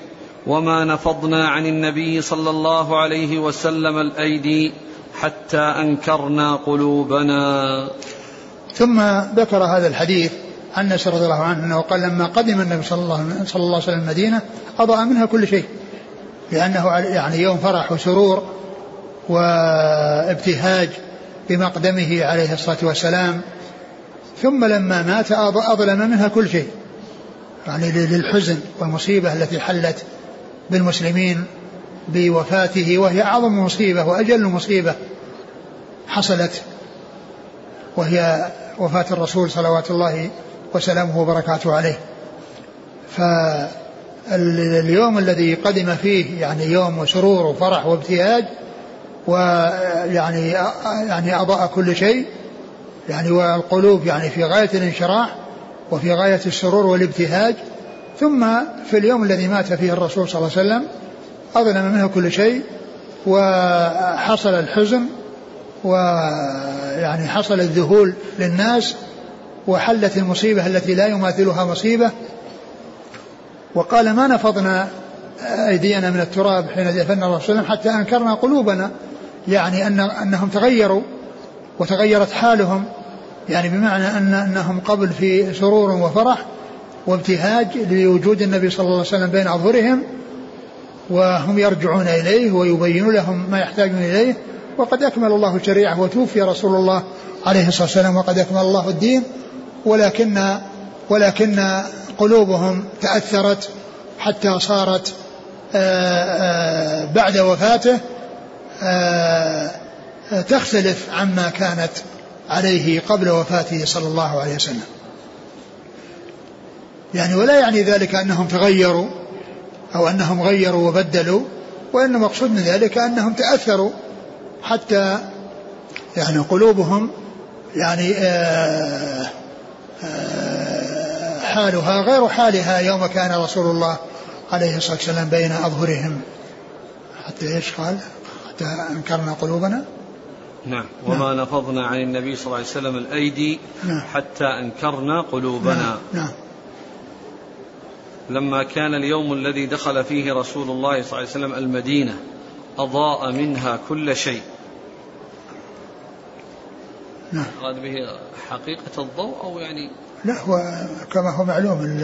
وما نفضنا عن النبي صلى الله عليه وسلم الأيدي حتى أنكرنا قلوبنا. ثم ذكر هذا الحديث عن انس رضي الله عنه أنه قال لما قدم النبي صلى الله, صلى الله عليه وسلم المدينة أضاء منها كل شيء لأنه يعني يوم فرح وسرور وابتهاج. بمقدمه عليه الصلاة والسلام ثم لما مات أظلم منها كل شيء يعني للحزن والمصيبة التي حلت بالمسلمين بوفاته وهي أعظم مصيبة وأجل مصيبة حصلت وهي وفاة الرسول صلوات الله وسلامه وبركاته عليه. فاليوم الذي قدم فيه يعني يوم سرور وفرح وابتهاج ويعني يعني أضاء كل شيء يعني والقلوب يعني في غاية الانشراح وفي غاية السرور والابتهاج. ثم في اليوم الذي مات فيه الرسول صلى الله عليه وسلم أظلم منه كل شيء وحصل الحزن ويعني حصل الذهول للناس وحلت المصيبة التي لا يماثلها مصيبة. وقال ما نفضنا أيدينا من التراب حين دفنا الرسول حتى أنكرنا قلوبنا يعني أن أنهم تغيروا وتغيرت حالهم يعني بمعنى أن أنهم قبل في سرور وفرح وابتهاج لوجود النبي صلى الله عليه وسلم بين أظهرهم وهم يرجعون إليه ويبين لهم ما يحتاجون إليه. وقد أكمل الله الشريعة وتوفي رسول الله عليه الصلاة والسلام وقد أكمل الله الدين. ولكن ولكن قلوبهم تأثرت حتى صارت آه، آه، بعد وفاته. تختلف عما كانت عليه قبل وفاته صلى الله عليه وسلم. يعني ولا يعني ذلك أنهم تغيروا أو أنهم غيروا وبدلوا وإن مقصود من ذلك أنهم تأثروا حتى يعني قلوبهم يعني آه، آه، حالها غير حالها يوم كان رسول الله عليه الصلاة والسلام بين أظهرهم. حتى إيش قال؟ حتى أنكرنا قلوبنا نعم وما نعم. نفضنا عن النبي صلى الله عليه وسلم الأيدي نعم. حتى أنكرنا قلوبنا نعم. نعم. لما كان اليوم الذي دخل فيه رسول الله صلى الله عليه وسلم المدينة أضاء منها كل شيء نعم أراد به حقيقة الضوء أو يعني لا هو كما هو معلوم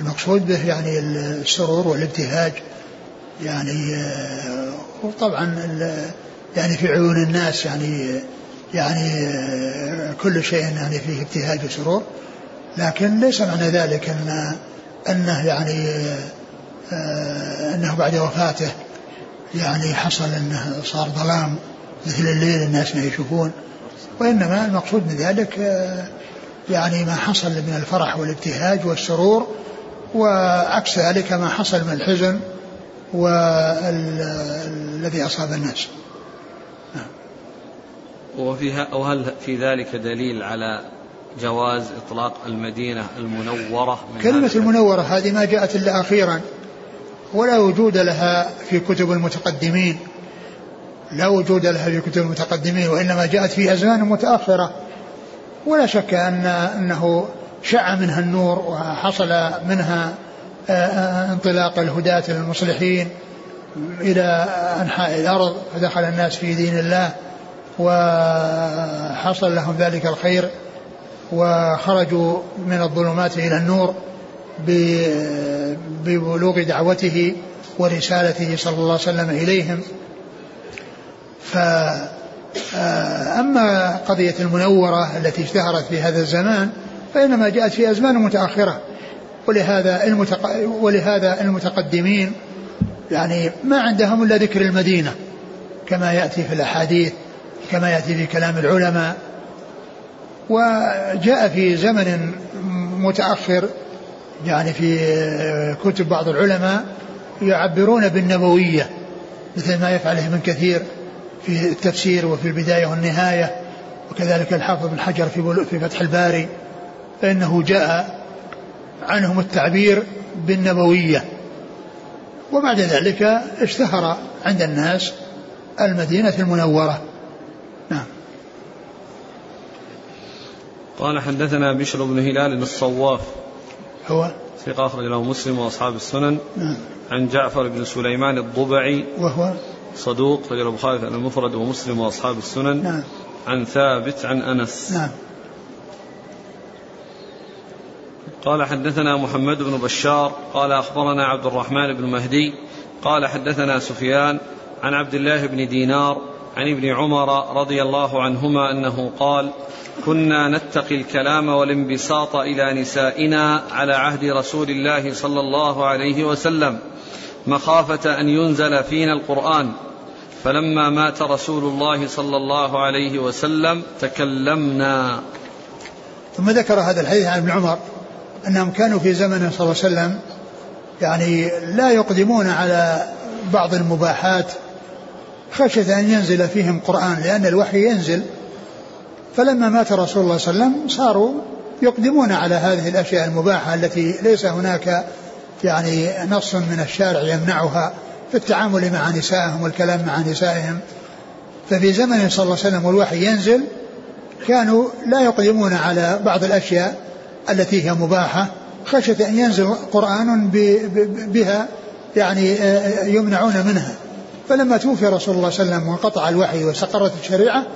المقصود به يعني السرور والابتهاج يعني وطبعا يعني في عيون الناس يعني يعني كل شيء يعني فيه ابتهاج وسرور لكن ليس معنى ذلك أن أنه يعني أنه بعد وفاته يعني حصل أنه صار ظلام مثل الليل الناس ما يشوفون. وإنما المقصود من ذلك يعني ما حصل من الفرح والابتهاج والسرور وعكس ذلك ما حصل من الحزن والذي أصاب الناس. وفيها وهل في ذلك دليل على جواز إطلاق المدينة المنورة من كلمة المنورة هذه ما جاءت إلا أخيرا. ولا وجود لها في كتب المتقدمين. لا وجود لها في كتب المتقدمين وإنما جاءت في أزمان متأخرة. ولا شك أن أنه شع منها النور وحصل منها انطلاق الهداة المصلحين إلى أنحاء الأرض فدخل الناس في دين الله وحصل لهم ذلك الخير وخرجوا من الظلمات إلى النور ببلوغ دعوته ورسالته صلى الله عليه وسلم إليهم. ف آه، أما قضية المنورة التي اشتهرت في هذا الزمان فإنما جاءت في أزمان متأخرة. ولهذا المتق... ولهذا المتقدمين يعني ما عندهم إلا ذكر المدينة كما يأتي في الأحاديث كما يأتي في كلام العلماء. وجاء في زمن متأخر يعني في كتب بعض العلماء يعبرون بالنبوية مثل ما يفعله ابن كثير في التفسير وفي البداية والنهاية وكذلك الحافظ بن حجر في في فتح الباري فإنه جاء عنهم التعبير بالنبوية. وبعد ذلك اشتهر عند الناس المدينة المنورة. نعم. قال حدثنا بشر بن هلال الصواف. هو؟ ثقة أخرج له مسلم وأصحاب السنن. نعم. عن جعفر بن سليمان الضبعي. وهو؟ صدوق رجل البخاري المفرد ومسلم وأصحاب السنن. نعم. عن ثابت عن أنس. نعم. قال حدثنا محمد بن بشار قال أخبرنا عبد الرحمن بن مهدي قال حدثنا سفيان عن عبد الله بن دينار عن ابن عمر رضي الله عنهما أنه قال كنا نتقي الكلام والانبساط إلى نسائنا على عهد رسول الله صلى الله عليه وسلم مخافة أن ينزل فينا القرآن. فلما مات رسول الله صلى الله عليه وسلم تكلمنا. ثم ذكر هذا الحديث عن ابن عمر. أنهم كانوا في زمنه صلى الله عليه وسلم يعني لا يقدمون على بعض المباحات خشية أن ينزل فيهم قرآن لأن الوحي ينزل. فلما مات رسول الله صلى الله عليه وسلم صاروا يقدمون على هذه الأشياء المباحة التي ليس هناك يعني نص من الشارع يمنعها في التعامل مع نسائهم والكلام مع نسائهم. ففي زمن صلى الله عليه وسلم والوحي ينزل كانوا لا يقدمون على بعض الأشياء التي هي مباحة خشية أن ينزل قرآن بها يعني آه، يمنعون منها. فلما توفي رسول الله صلى الله عليه وسلم وانقطع الوحي واستقرت الشريعة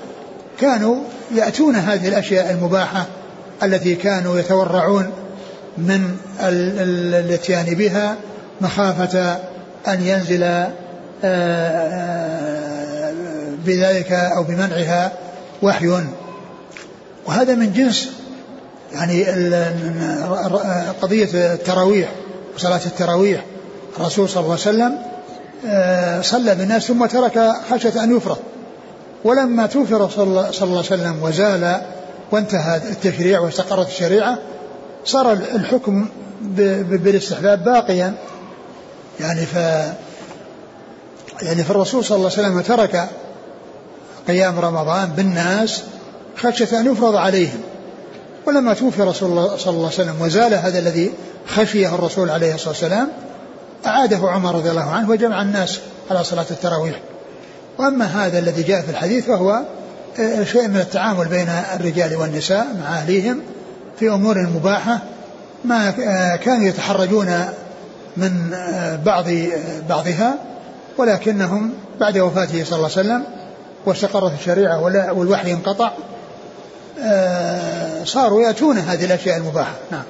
كانوا يأتون هذه الأشياء المباحة التي كانوا يتورعون من الاتيان بها مخافة أن ينزل آه، آه، بذلك أو بمنعها وحي. وهذا من جنس يعني قضية التراويح وصلاة التراويح. الرسول صلى الله عليه وسلم آه، صلى بالناس ثم ترك خشية أن يفرض. ولما الله صلى الله عليه وسلم وزال وانتهى التشريع واستقرت الشريعة صار الحكم بالاستحباب باقيا. يعني ف يعني فالرسول صلى الله عليه وسلم ترك قيام رمضان بالناس خشية أن يفرض عليهم. ولما توفي رسول الله صلى الله عليه وسلم وزال هذا الذي خشيه الرسول عليه الصلاة والسلام أعاده عمر رضي الله عنه وجمع الناس على صلاة التراويح. وأما هذا الذي جاء في الحديث فهو شيء من التعامل بين الرجال والنساء مع أهليهم في أمور مباحة ما كانوا يتحرجون من بعض بعضها ولكنهم بعد وفاته صلى الله عليه وسلم واستقرت الشريعة والوحي انقطع صاروا يأتون هذه الأشياء المباحة. نعم.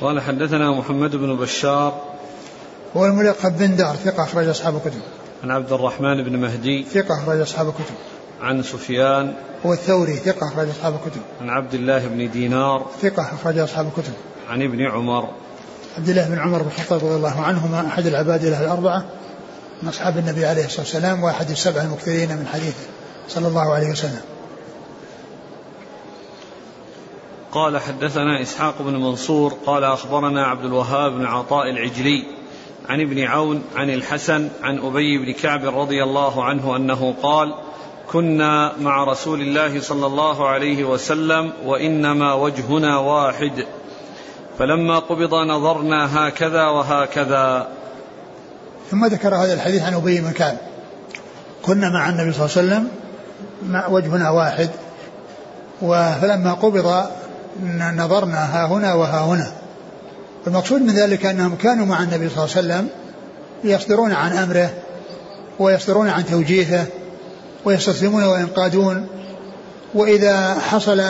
قال حدثنا محمد بن بشار. هو الملقب بن دار ثقة أخرج أصحاب الكتب. عن عبد الرحمن بن مهدي. ثقة أخرج أصحاب الكتب. عن سفيان. هو الثوري ثقة أخرج أصحاب الكتب. عن عبد الله بن دينار. ثقة أخرج أصحاب الكتب. عن ابن عمر. عبد الله بن عمر بن الخطاب رضي الله عنهما أحد العباد الأربعة من أصحاب النبي عليه الصلاة والسلام وأحد السبع المكثرين من حديثه. صلى الله عليه وسلم. قال حدثنا إسحاق بن منصور قال أخبرنا عبد الوهاب بن عطاء العجلي عن ابن عون عن الحسن عن أبي بن كعب رضي الله عنه أنه قال كنا مع رسول الله صلى الله عليه وسلم وإنما وجهنا واحد. فلما قبض نظرنا هكذا وهكذا. ثم ذكر هذا الحديث عن أبي بن كعب. كنا مع النبي صلى الله عليه وسلم وجهنا واحد. فلما قبض نظرنا ها هنا وها هنا. المقصود من ذلك أنهم كانوا مع النبي صلى الله عليه وسلم يصدرون عن أمره ويصدرون عن توجيهه ويستسلمون وينقادون. وإذا حصل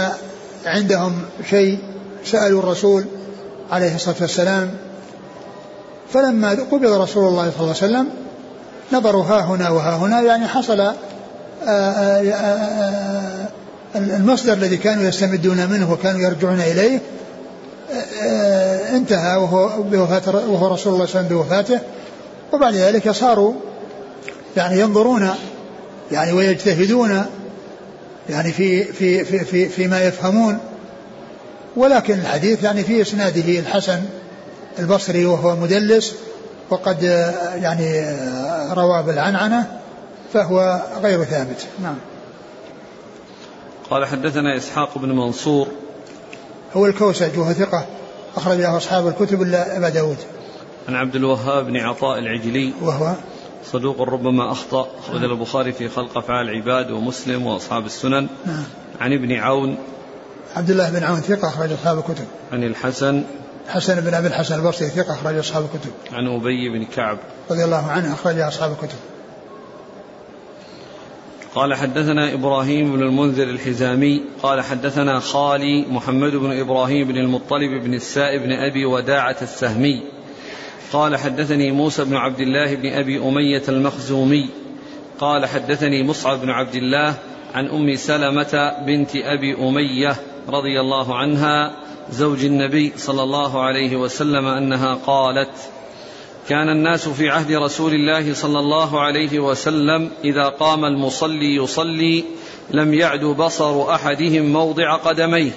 عندهم شيء سألوا الرسول عليه الصلاة والسلام. فلما قبض رسول الله صلى الله عليه وسلم نظروا ها هنا وها هنا يعني حصل المصدر الذي كانوا يستمدون منه وكانوا يرجعون إليه انتهى وهو بوفاة وهو رسول الله صلى الله عليه وسلم بوفاته. وبعد ذلك صاروا يعني ينظرون يعني ويجتهدون يعني في في في في فيما يفهمون. ولكن الحديث يعني في إسناده الحسن البصري وهو مدلس وقد يعني روى بالعنعنة. فهو غير ثابت. نعم. قال حدثنا إسحاق بن منصور. هو الكوسج وهو ثقة اخرج له أصحاب الكتب إلا أبا داود. عن عبد الوهاب بن عطاء العجلي. وهو؟ صدوق ربما أخطأ. أخرج البخاري في خلق أفعال العباد ومسلم وأصحاب السنن. نعم. عن ابن عون. عبد الله بن عون ثقة أخرج أصحاب الكتب. عن الحسن. حسن بن أبي الحسن البصري ثقة أخرج أصحاب الكتب. عن أبي بن كعب. رضي الله عنه أخرج أصحاب الكتب. قال حدثنا إبراهيم بن المنذر الحزامي قال حدثنا خالي محمد بن إبراهيم بن المطلب بن السائب بن أبي وداعة السهمي. قال حدثني موسى بن عبد الله بن أبي أمية المخزومي. قال حدثني مصعب بن عبد الله عن أم سلمة بنت أبي أمية رضي الله عنها زوج النبي صلى الله عليه وسلم أنها قالت كان الناس في عهد رسول الله صلى الله عليه وسلم إذا قام المصلي يصلي لم يعد بصر أحدهم موضع قدميه.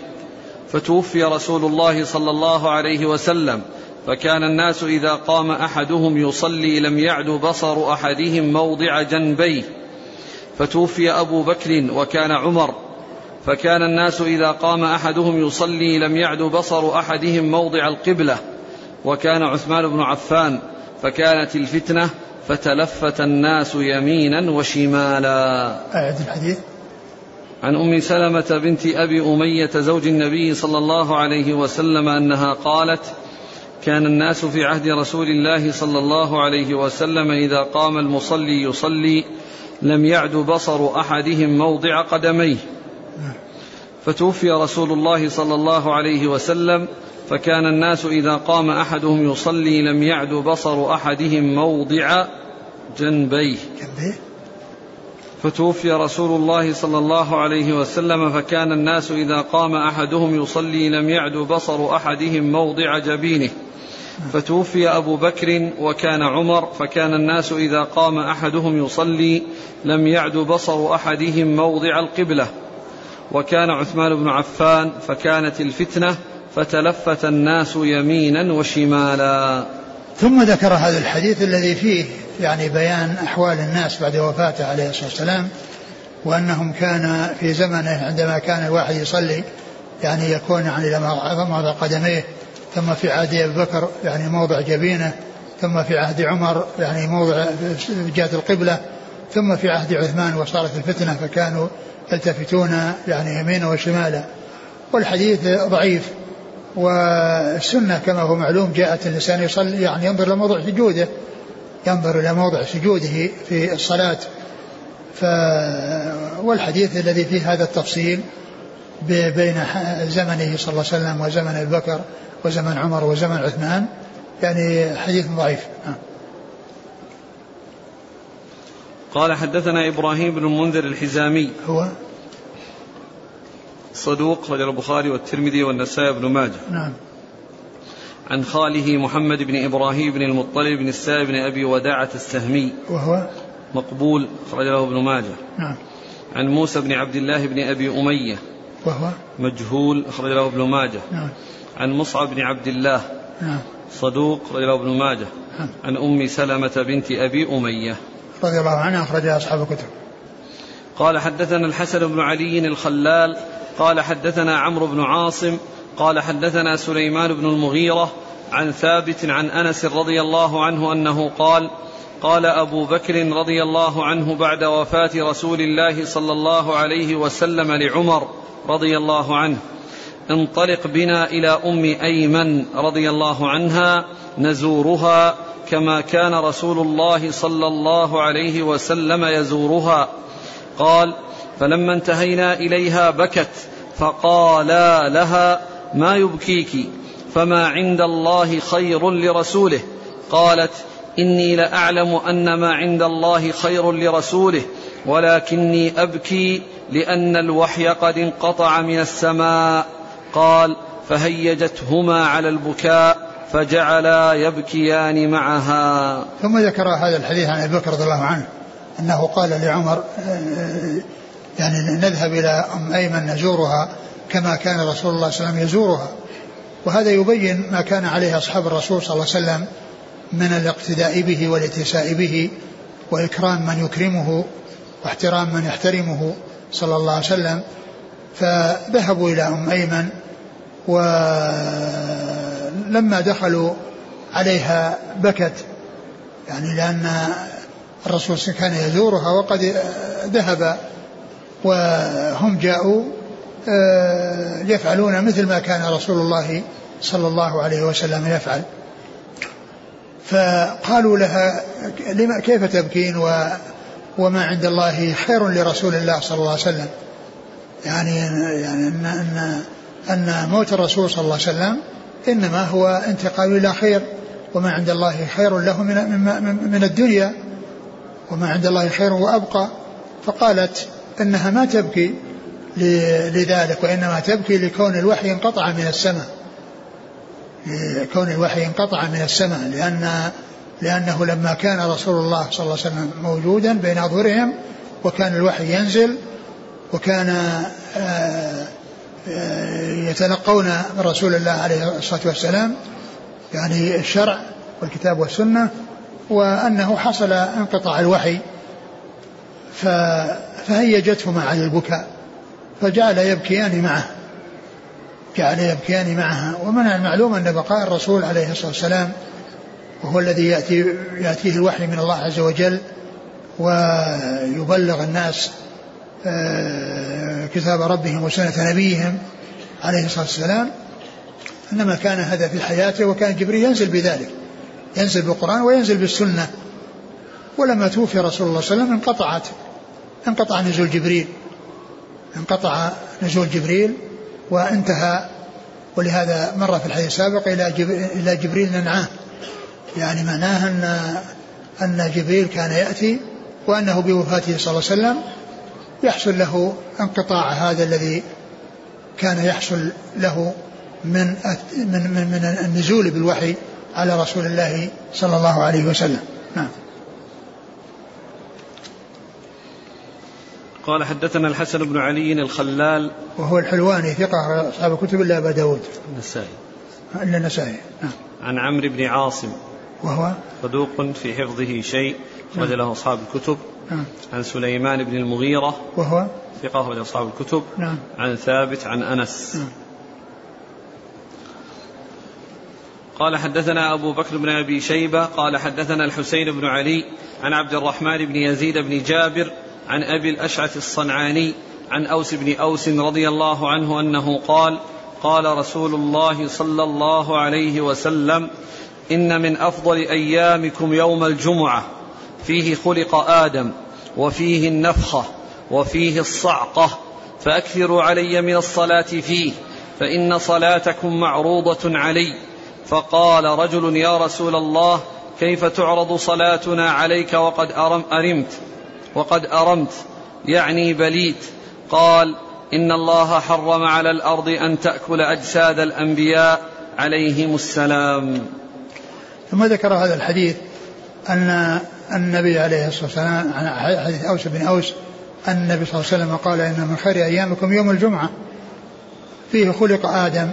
فتوفي رسول الله صلى الله عليه وسلم. فكان الناس إذا قام أحدهم يصلي لم يعد بصر أحدهم موضع جنبيه. فتوفي أبو بكر وكان عمر. فكان الناس إذا قام أحدهم يصلي لم يعد بصر أحدهم موضع القبلة. وكان عثمان بن عفان فكانت الفتنة فتلفت الناس يمينا وشمالا. أعد الحديث. عن أم سلمة بنت أبي أمية زوج النبي صلى الله عليه وسلم أنها قالت كان الناس في عهد رسول الله صلى الله عليه وسلم إذا قام المصلي يصلي لم يعد بصر أحدهم موضع قدميه. فتوفي رسول الله صلى الله عليه وسلم فكان الناس إذا قام أحدهم يصلي لم يعد بصر أحدهم موضع جنبيه. فتوفي رسول الله صلى الله عليه وسلم فكان الناس إذا قام أحدهم يصلي لم يعد بصر أحدهم موضع جبينه. فتوفي أبو بكر وكان عمر فكان الناس إذا قام أحدهم يصلي لم يعد بصر أحدهم موضع القبلة. وكان عثمان بن عفان فكانت الفتنة فتلفت الناس يمينا وشمالا. ثم ذكر هذا الحديث الذي فيه يعني بيان أحوال الناس بعد وفاته عليه الصلاة والسلام وأنهم كان في زمنه عندما كان الواحد يصلي يعني يكون يعني موضع قدميه ثم في عهد أبي بكر يعني موضع جبينه ثم في عهد عمر يعني موضع جهة القبلة ثم في عهد عثمان وصارت الفتنة فكانوا يلتفتون يعني يمينا وشمالا. والحديث ضعيف والسنة كما هو معلوم جاءت الإنسان يصلي يعني ينظر إلى موضع سجوده ينظر إلى موضع سجوده في الصلاة. ف والحديث الذي فيه هذا التفصيل بين زمنه صلى الله عليه وسلم وزمن أبي بكر وزمن عمر وزمن عثمان يعني حديث ضعيف. نعم. قال حدثنا إبراهيم بن المنذر الحزامي. هو؟ صدوق رجل البخاري والترمذي والنسائي بن ماجه. نعم. عن خاله محمد بن إبراهيم بن المطلب بن السائب بن أبي وداعة السهمي. وهو؟ مقبول أخرج له ابن ماجه. نعم. عن موسى بن عبد الله بن أبي أمية. وهو؟ مجهول أخرج له ابن ماجه. نعم. عن مصعب بن عبد الله. نعم. صدوق أخرج له ابن ماجه. نعم. عن أم سلمة بنت أبي أمية. رضي الله عنها أخرجها أصحاب الكتب. قال حدثنا الحسن بن علي الخلال قال حدثنا عمرو بن عاصم قال حدثنا سليمان بن المغيرة عن ثابت عن أنس رضي الله عنه أنه قال قال أبو بكر رضي الله عنه بعد وفاة رسول الله صلى الله عليه وسلم لعمر رضي الله عنه انطلق بنا إلى أم أيمن رضي الله عنها نزورها كما كان رسول الله صلى الله عليه وسلم يزورها. قال فلما انتهينا إليها بكت فقالا لها ما يبكيك؟ فما عند الله خير لرسوله. قالت إني لأعلم أن ما عند الله خير لرسوله ولكني أبكي لأن الوحي قد انقطع من السماء. قال فهيجتهما على البكاء فجعلا يبكيان معها. ثم ذكر هذا الحديث عن أبي بكر رضي الله عنه. أنه قال لعمر يعني نذهب إلى أم أيمن نزورها كما كان رسول الله صلى الله عليه وسلم يزورها. وهذا يبين ما كان عليه أصحاب الرسول صلى الله عليه وسلم من الاقتداء به والاتساء به وإكرام من يكرمه واحترام من يحترمه صلى الله عليه وسلم. فذهبوا إلى أم أيمن ولما دخلوا عليها بكت يعني لأن الرسول كان يزورها وقد ذهب وهم جاءوا آه، يفعلون مثل ما كان رسول الله صلى الله عليه وسلم يفعل. فقالوا لها لما كيف تبكين و وما عند الله خير لرسول الله صلى الله عليه وسلم؟ يعني يعني أن أن أن موت الرسول صلى الله عليه وسلم إنما هو انتقال إلى خير وما عند الله خير له من من, من الدنيا. وما عند الله خير وأبقى. فقالت إنها ما تبكي لذلك وإنما تبكي لكون الوحي انقطع من السماء. كون الوحي انقطع من السماء لأن لأنه لما كان رسول الله صلى الله عليه وسلم موجودا بين أظهرهم وكان الوحي ينزل وكان آه، آه، يتلقون من رسول الله عليه الصلاة والسلام يعني الشرع والكتاب والسنة وأنه حصل انقطاع الوحي فهيجتهما على البكاء فجعل يبكيان معه جعل يبكيان معها ومن المعلوم أن بقاء الرسول عليه الصلاة والسلام وهو الذي يأتي يأتيه الوحي من الله عز وجل ويبلغ الناس آه، كتاب ربهم وسنة نبيهم عليه الصلاة والسلام إنما كان هذا في حياته وكان جبريل ينزل بذلك. ينزل بالقرآن وينزل بالسنة. ولما توفي رسول الله صلى الله عليه وسلم انقطعت انقطع نزول جبريل. انقطع نزول جبريل وانتهى. ولهذا مر في الحديث السابق إلى إلى جبريل ننعاه. يعني معناه أن أن جبريل كان يأتي وأنه بوفاته صلى الله عليه وسلم يحصل له انقطاع هذا الذي كان يحصل له من من من, النزول بالوحي. على رسول الله صلى الله عليه وسلم. نعم. قال حدثنا الحسن بن علي الخلال. وهو الحلواني ثقة أصحاب الكتب إلا أبا داود. النسائي. إلا النسائي. نعم. عن عمرو بن عاصم. وهو؟ صدوق في حفظه شيء. أخرج نعم. له أصحاب الكتب. نعم. عن سليمان بن المغيرة. وهو؟ ثقة أخرج أصحاب الكتب. نعم. عن ثابت عن أنس. نعم. قال حدثنا أبو بكر بن أبي شيبة قال حدثنا الحسين بن علي عن عبد الرحمن بن يزيد بن جابر عن أبي الأشعث الصنعاني عن أوس بن أوس رضي الله عنه أنه قال قال رسول الله صلى الله عليه وسلم إن من أفضل أيامكم يوم الجمعة فيه خلق آدم وفيه النفخة وفيه الصعقة فأكثروا علي من الصلاة فيه فإن صلاتكم معروضة علي. فقال رجل يا رسول الله كيف تعرض صلاتنا عليك وقد أرم أرمت وقد أرمت يعني بليت؟ قال إن الله حرم على الأرض أن تأكل أجساد الأنبياء عليهم السلام. ثم ذكر هذا الحديث أن النبي عليه الصلاة والسلام عن حديث أوس بن أوس أن النبي صلى الله عليه وسلم قال إن من خير أيامكم يوم الجمعة فيه خلق آدم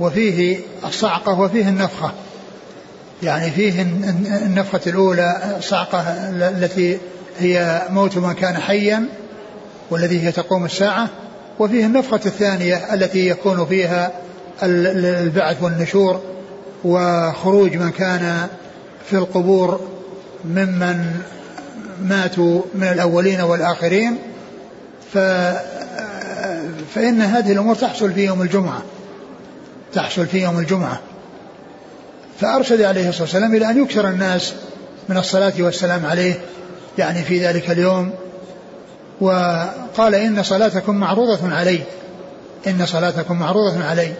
وفيه الصعقة وفيه النفخة. يعني فيه النفخة الأولى الصعقة التي هي موت من كان حيا والذي هي تقوم الساعة وفيه النفخة الثانية التي يكون فيها البعث والنشور وخروج من كان في القبور ممن ماتوا من الأولين والآخرين. ف فإن هذه الأمور تحصل في يوم الجمعة. تحصل في يوم الجمعة. فأرشد عليه الصلاة والسلام إلى أن يكثر الناس من الصلاة والسلام عليه يعني في ذلك اليوم. وقال إن صلاتكم معروضة علي إن صلاتكم معروضة علي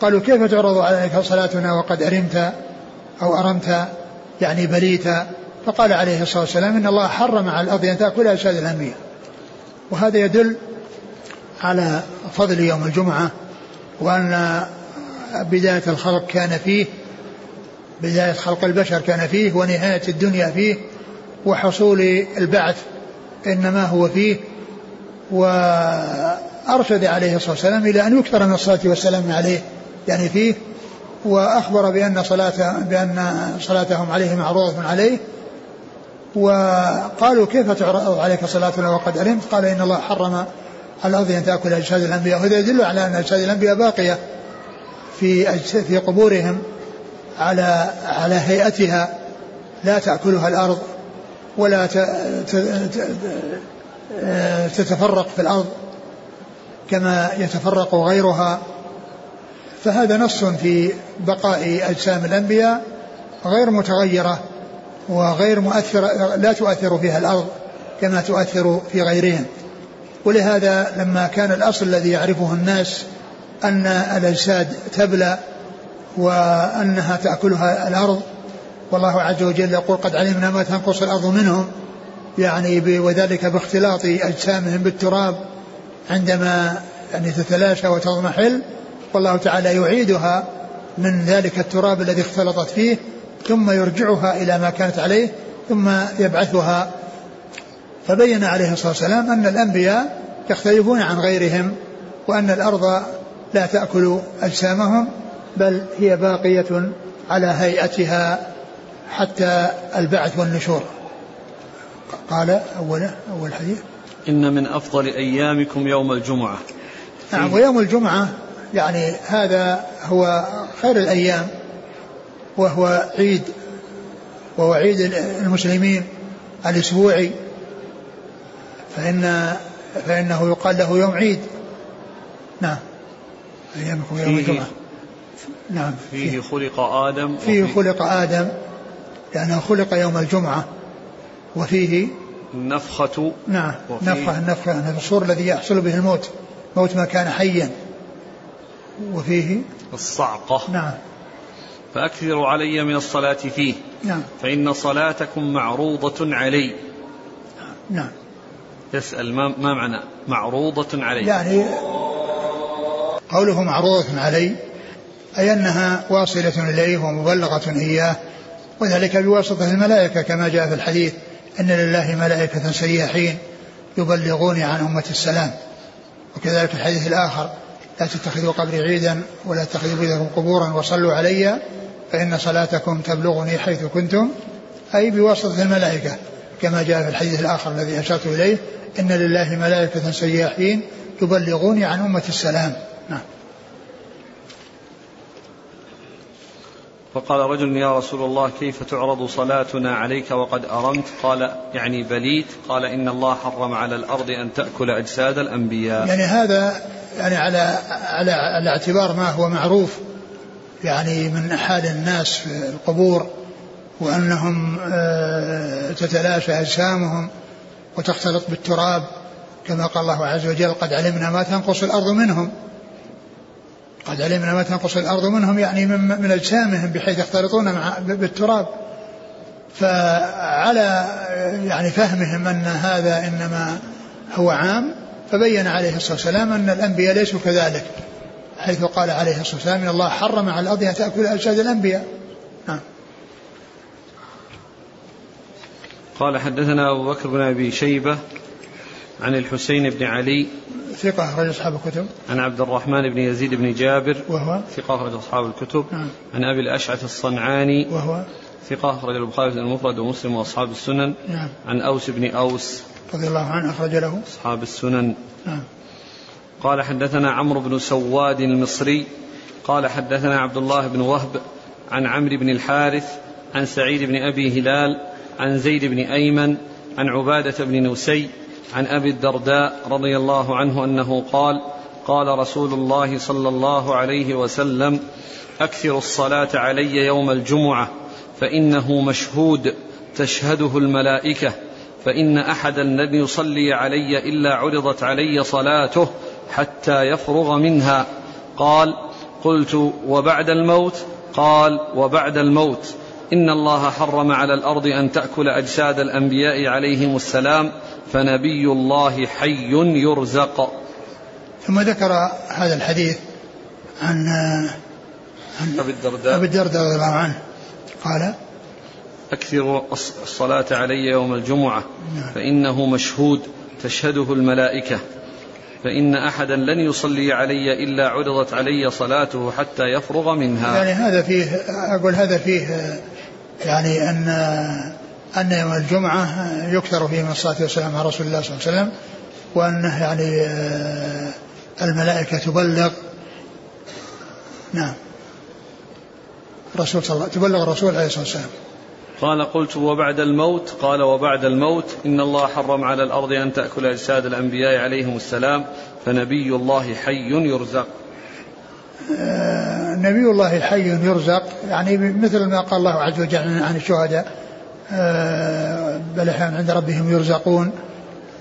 قالوا كيف تعرض عليك صلاتنا؟ وقد أرمت أو أرمت يعني بليت. فقال عليه الصلاة والسلام إن الله حرم على الأرض أن تأكل أجساد الأنبياء. وهذا يدل على فضل يوم الجمعة. وأن بداية الخلق كان فيه بداية خلق البشر كان فيه ونهاية الدنيا فيه وحصول البعث إنما هو فيه. وأرشد عليه الصلاة والسلام إلى أن يكثر من الصلاة والسلام عليه يعني فيه. وأخبر بأن صلاة بأن صلاتهم عليه معروضة عليه. وقالوا كيف تعرض عليك صلاتنا وقد علمت؟ قال إن الله حرم الأرض أن تأكل أجساد الأنبياء وهذا يدل على أن أجساد الأنبياء باقية في في قبورهم على على هيئتها. لا تأكلها الأرض ولا تتفرق في الأرض كما يتفرق غيرها. فهذا نص في بقاء أجسام الأنبياء غير متغيرة وغير مؤثرة لا تؤثر فيها الأرض كما تؤثر في غيرهم. ولهذا لما كان الأصل الذي يعرفه الناس أن الأجساد تبلى وأنها تأكلها الأرض والله عز وجل يقول قد علمنا ما تنقص الأرض منهم يعني وذلك باختلاط أجسامهم بالتراب عندما يعني تتلاشى وتضمحل والله تعالى يعيدها من ذلك التراب الذي اختلطت فيه ثم يرجعها إلى ما كانت عليه ثم يبعثها فبين عليه الصلاة والسلام أن الأنبياء يختلفون عن غيرهم وأن الأرض لا تأكل أجسامهم بل هي باقية على هيئتها حتى البعث والنشور. قال أوله أول حديث. إن من أفضل أيامكم يوم الجمعة. نعم ويوم الجمعة يعني هذا هو خير الأيام وهو عيد وهو عيد المسلمين الأسبوعي. فإن فإنه يقال له يوم عيد. نعم. أيامكم يوم الجمعة. نعم. فيه, فيه خلق آدم فيه خلق آدم لأنه خلق يوم الجمعة. وفيه النفخة. نعم. نفخة النفخة الصور الذي يحصل به الموت. موت ما كان حيا. وفيه الصعقة. نعم. فأكثروا علي من الصلاة فيه. نعم. فإن صلاتكم معروضة علي. نعم. يسأل ما, ما معنى معروضة علي؟ يعني قوله معروضة علي أي أنها واصلة إليه ومبلغة إياه وذلك بواسطة الملائكة كما جاء في الحديث أن لله ملائكة سياحين يبلغون عن أمة السلام. وكذلك الحديث الآخر لا تتخذوا قبري عيدا ولا تتخذوا بيتكم قبورا وصلوا علي فإن صلاتكم تبلغني حيث كنتم أي بواسطة الملائكة. كما جاء في الحديث الآخر الذي أشرت إليه إن لله ملائكة سياحين يبلغوني عن أمة السلام. نعم. فقال رجل يا رسول الله كيف تعرض صلاتنا عليك وقد أرمت؟ قال يعني بليت. قال إن الله حرم على الأرض أن تأكل أجساد الأنبياء. يعني هذا يعني على على على اعتبار ما هو معروف يعني من حال الناس في القبور. وأنهم آه، تتلاشى أجسامهم وتختلط بالتراب كما قال الله عز وجل قد علمنا ما تنقص الأرض منهم. قد علمنا ما تنقص الأرض منهم يعني من, من أجسامهم بحيث يختلطون مع بالتراب. فعلى يعني فهمهم أن هذا إنما هو عام فبين عليه الصلاة والسلام أن الأنبياء ليسوا كذلك حيث قال عليه الصلاة والسلام إن الله حرم على الأرض أن تأكل أجساد الأنبياء. نعم. قال حدثنا أبو بكر بن أبي شيبة عن الحسين بن علي ثقة أخرج أصحاب الكتب. عن عبد الرحمن بن يزيد بن جابر وهو؟ ثقة أخرج أصحاب الكتب. نعم. عن أبي الأشعث الصنعاني وهو؟ ثقة أخرج البخاري المفرد ومسلم وأصحاب السنن. نعم. عن أوس بن أوس رضي الله عنه أخرج له. أصحاب السنن. نعم. قال حدثنا عمرو بن سواد المصري. قال حدثنا عبد الله بن وهب عن عمرو بن الحارث عن سعيد بن أبي هلال عن زيد بن أيمن عن عبادة بن نسي عن أبي الدرداء رضي الله عنه أنه قال قال رسول الله صلى الله عليه وسلم اكثروا الصلاة علي يوم الجمعة فإنه مشهود تشهده الملائكة فإن احدا لن يصلي علي إلا عرضت علي صلاته حتى يفرغ منها. قال قلت وبعد الموت؟ قال وبعد الموت. ان الله حرم على الأرض ان تاكل اجساد الانبياء عليهم السلام فنبي الله حي يرزق. ثم ذكر هذا الحديث عن عن أبي الدرداء. أبي الدرداء رضي الله عنه. قال أكثر الصلاة علي يوم الجمعة. نعم. فإنه مشهود تشهده الملائكة. فإن أحدا لن يصلي علي إلا عرضت علي صلاته حتى يفرغ منها. يعني هذا فيه أقول هذا فيه يعني أن أن يوم الجمعة يكثر فيه من الصلاة والسلام على رسول الله صلى الله عليه وسلم وأنه يعني آه، الملائكة تبلغ نعم الرسول صلى الله تبلغ الرسول عليه الصلاة والسلام. قال قلت وبعد الموت قال وبعد الموت إن الله حرم على الأرض أن تأكل أجساد الأنبياء عليهم السلام فنبي الله حي يرزق. نبي الله حي يرزق يعني مثل ما قال الله عز وجل عن الشهداء آه، بل عند ربهم يرزقون.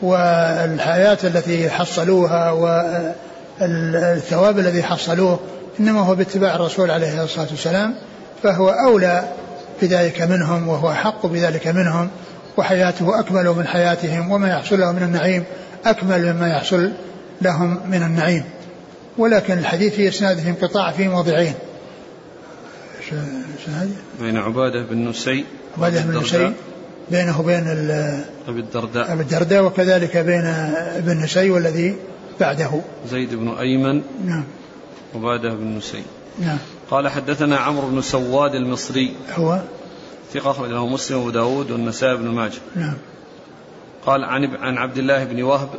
والحياة التي حصلوها والثواب الذي حصلوه إنما هو باتباع الرسول عليه الصلاة والسلام فهو أولى بذلك منهم وهو أحق بذلك منهم وحياته أكمل من حياتهم وما يحصل لهم من النعيم أكمل مما يحصل لهم من النعيم. ولكن الحديث في إسناده انقطاع في موضعين. بين عبادة بن نسي عبادة بن نسي بينه وبين أبي الدرداء. أبي الدرداء وكذلك بين ابن نسي والذي بعده. زيد بن أيمن. نعم. عبادة بن نسي. نعم. قال حدثنا عمرو بن سواد المصري. هو؟ ثقة له مسلم وأبو داود والنسائي بن ماجه. نعم. قال عن عن عبد الله بن وهب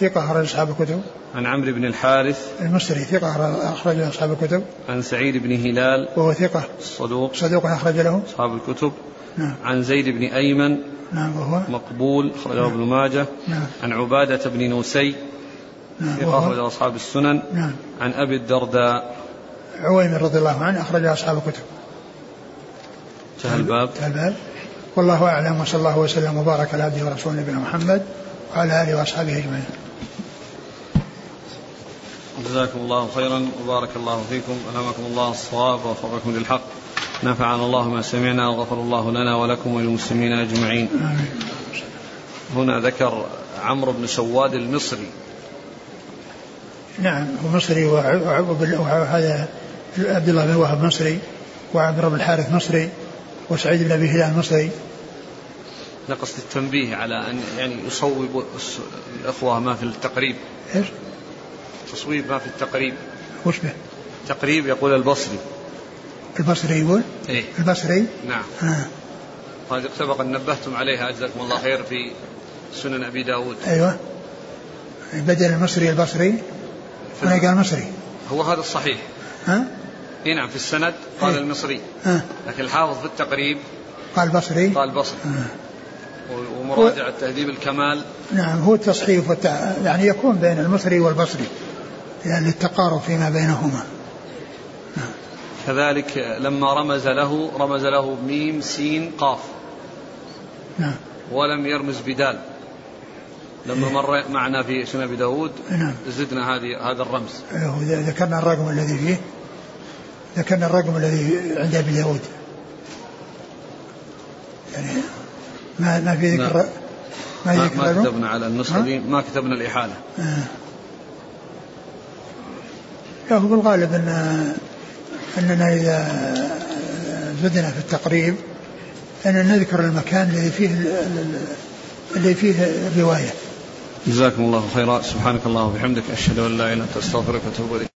ثقة أخرج أصحاب الكتب. عن عمرو بن الحارث. المصري ثقة أخرج أصحاب الكتب. عن سعيد بن هلال. وهو ثقة. صدوق. صدوق أخرج له. أصحاب الكتب. نعم. عن زيد بن أيمن. نعم وهو. مقبول. أخرجه ابن ماجه. نعم. عن عبادة بن نوسي. نعم ثقة أخرج أصحاب السنن. نعم. عن أبي الدرداء. عويمر رضي الله عنه أخرج أصحاب الكتب. انتهى الباب انتهى الباب والله أعلم وصلى الله وسلم وبارك على عبده ورسوله نبينا محمد. وعلى آله وأصحابه أجمعين. جزاكم الله خيرا وبارك الله فيكم. ألهمكم الله الصواب ووفقكم للحق. نفعنا الله ما سمعنا وغفر الله لنا ولكم وللمسلمين أجمعين. هنا ذكر عمرو بن سواد المصري. نعم هو مصري وهذا عبد الله بن وهب مصري وعمرو بن الحارث مصري وسعيد بن أبي هلال مصري نقصد التنبيه على أن يعني يصوب الأخوة ما في التقريب إيش؟ تصويب ما في التقريب وش به؟ تقريب يقول البصري البصري يقول؟ إيه البصري نعم آه. هذه سبق أن نبهتم عليها جزاكم الله خير في سنن أبي داود أيوة بدل المصري البصري هنا قال مصري هو هذا الصحيح ها؟ اي نعم في السند قال إيه. المصري آه. لكن الحافظ في التقريب قال بصري قال بصري آه. ومراجعة تهذيب الكمال. نعم هو التصحيف والتع... يعني يكون بين المصري والبصري يعني للتقارب فيما بينهما. كذلك لما رمز له رمز له بميم سين قاف. نعم. ولم يرمز بدال. لما مر معنا في سنن أبي داود نعم. زدنا هذه هذا الرمز. أيوه، ذكرنا الرقم الذي فيه. ذكرنا الرقم الذي عند أبي داود. يعني ما ما في ذكر ما, في ما, ما؟ كتبنا على النسخة؟ دي ما كتبنا الإحالة آه. لا هو بالغالب ان أننا إذا زدنا في التقريب أن نذكر المكان الذي فيه الذي فيه الرواية جزاكم الله خيرا سبحانك اللهم وبحمدك أشهد أن لا إله إلا أنت أستغفرك وأتوب إليك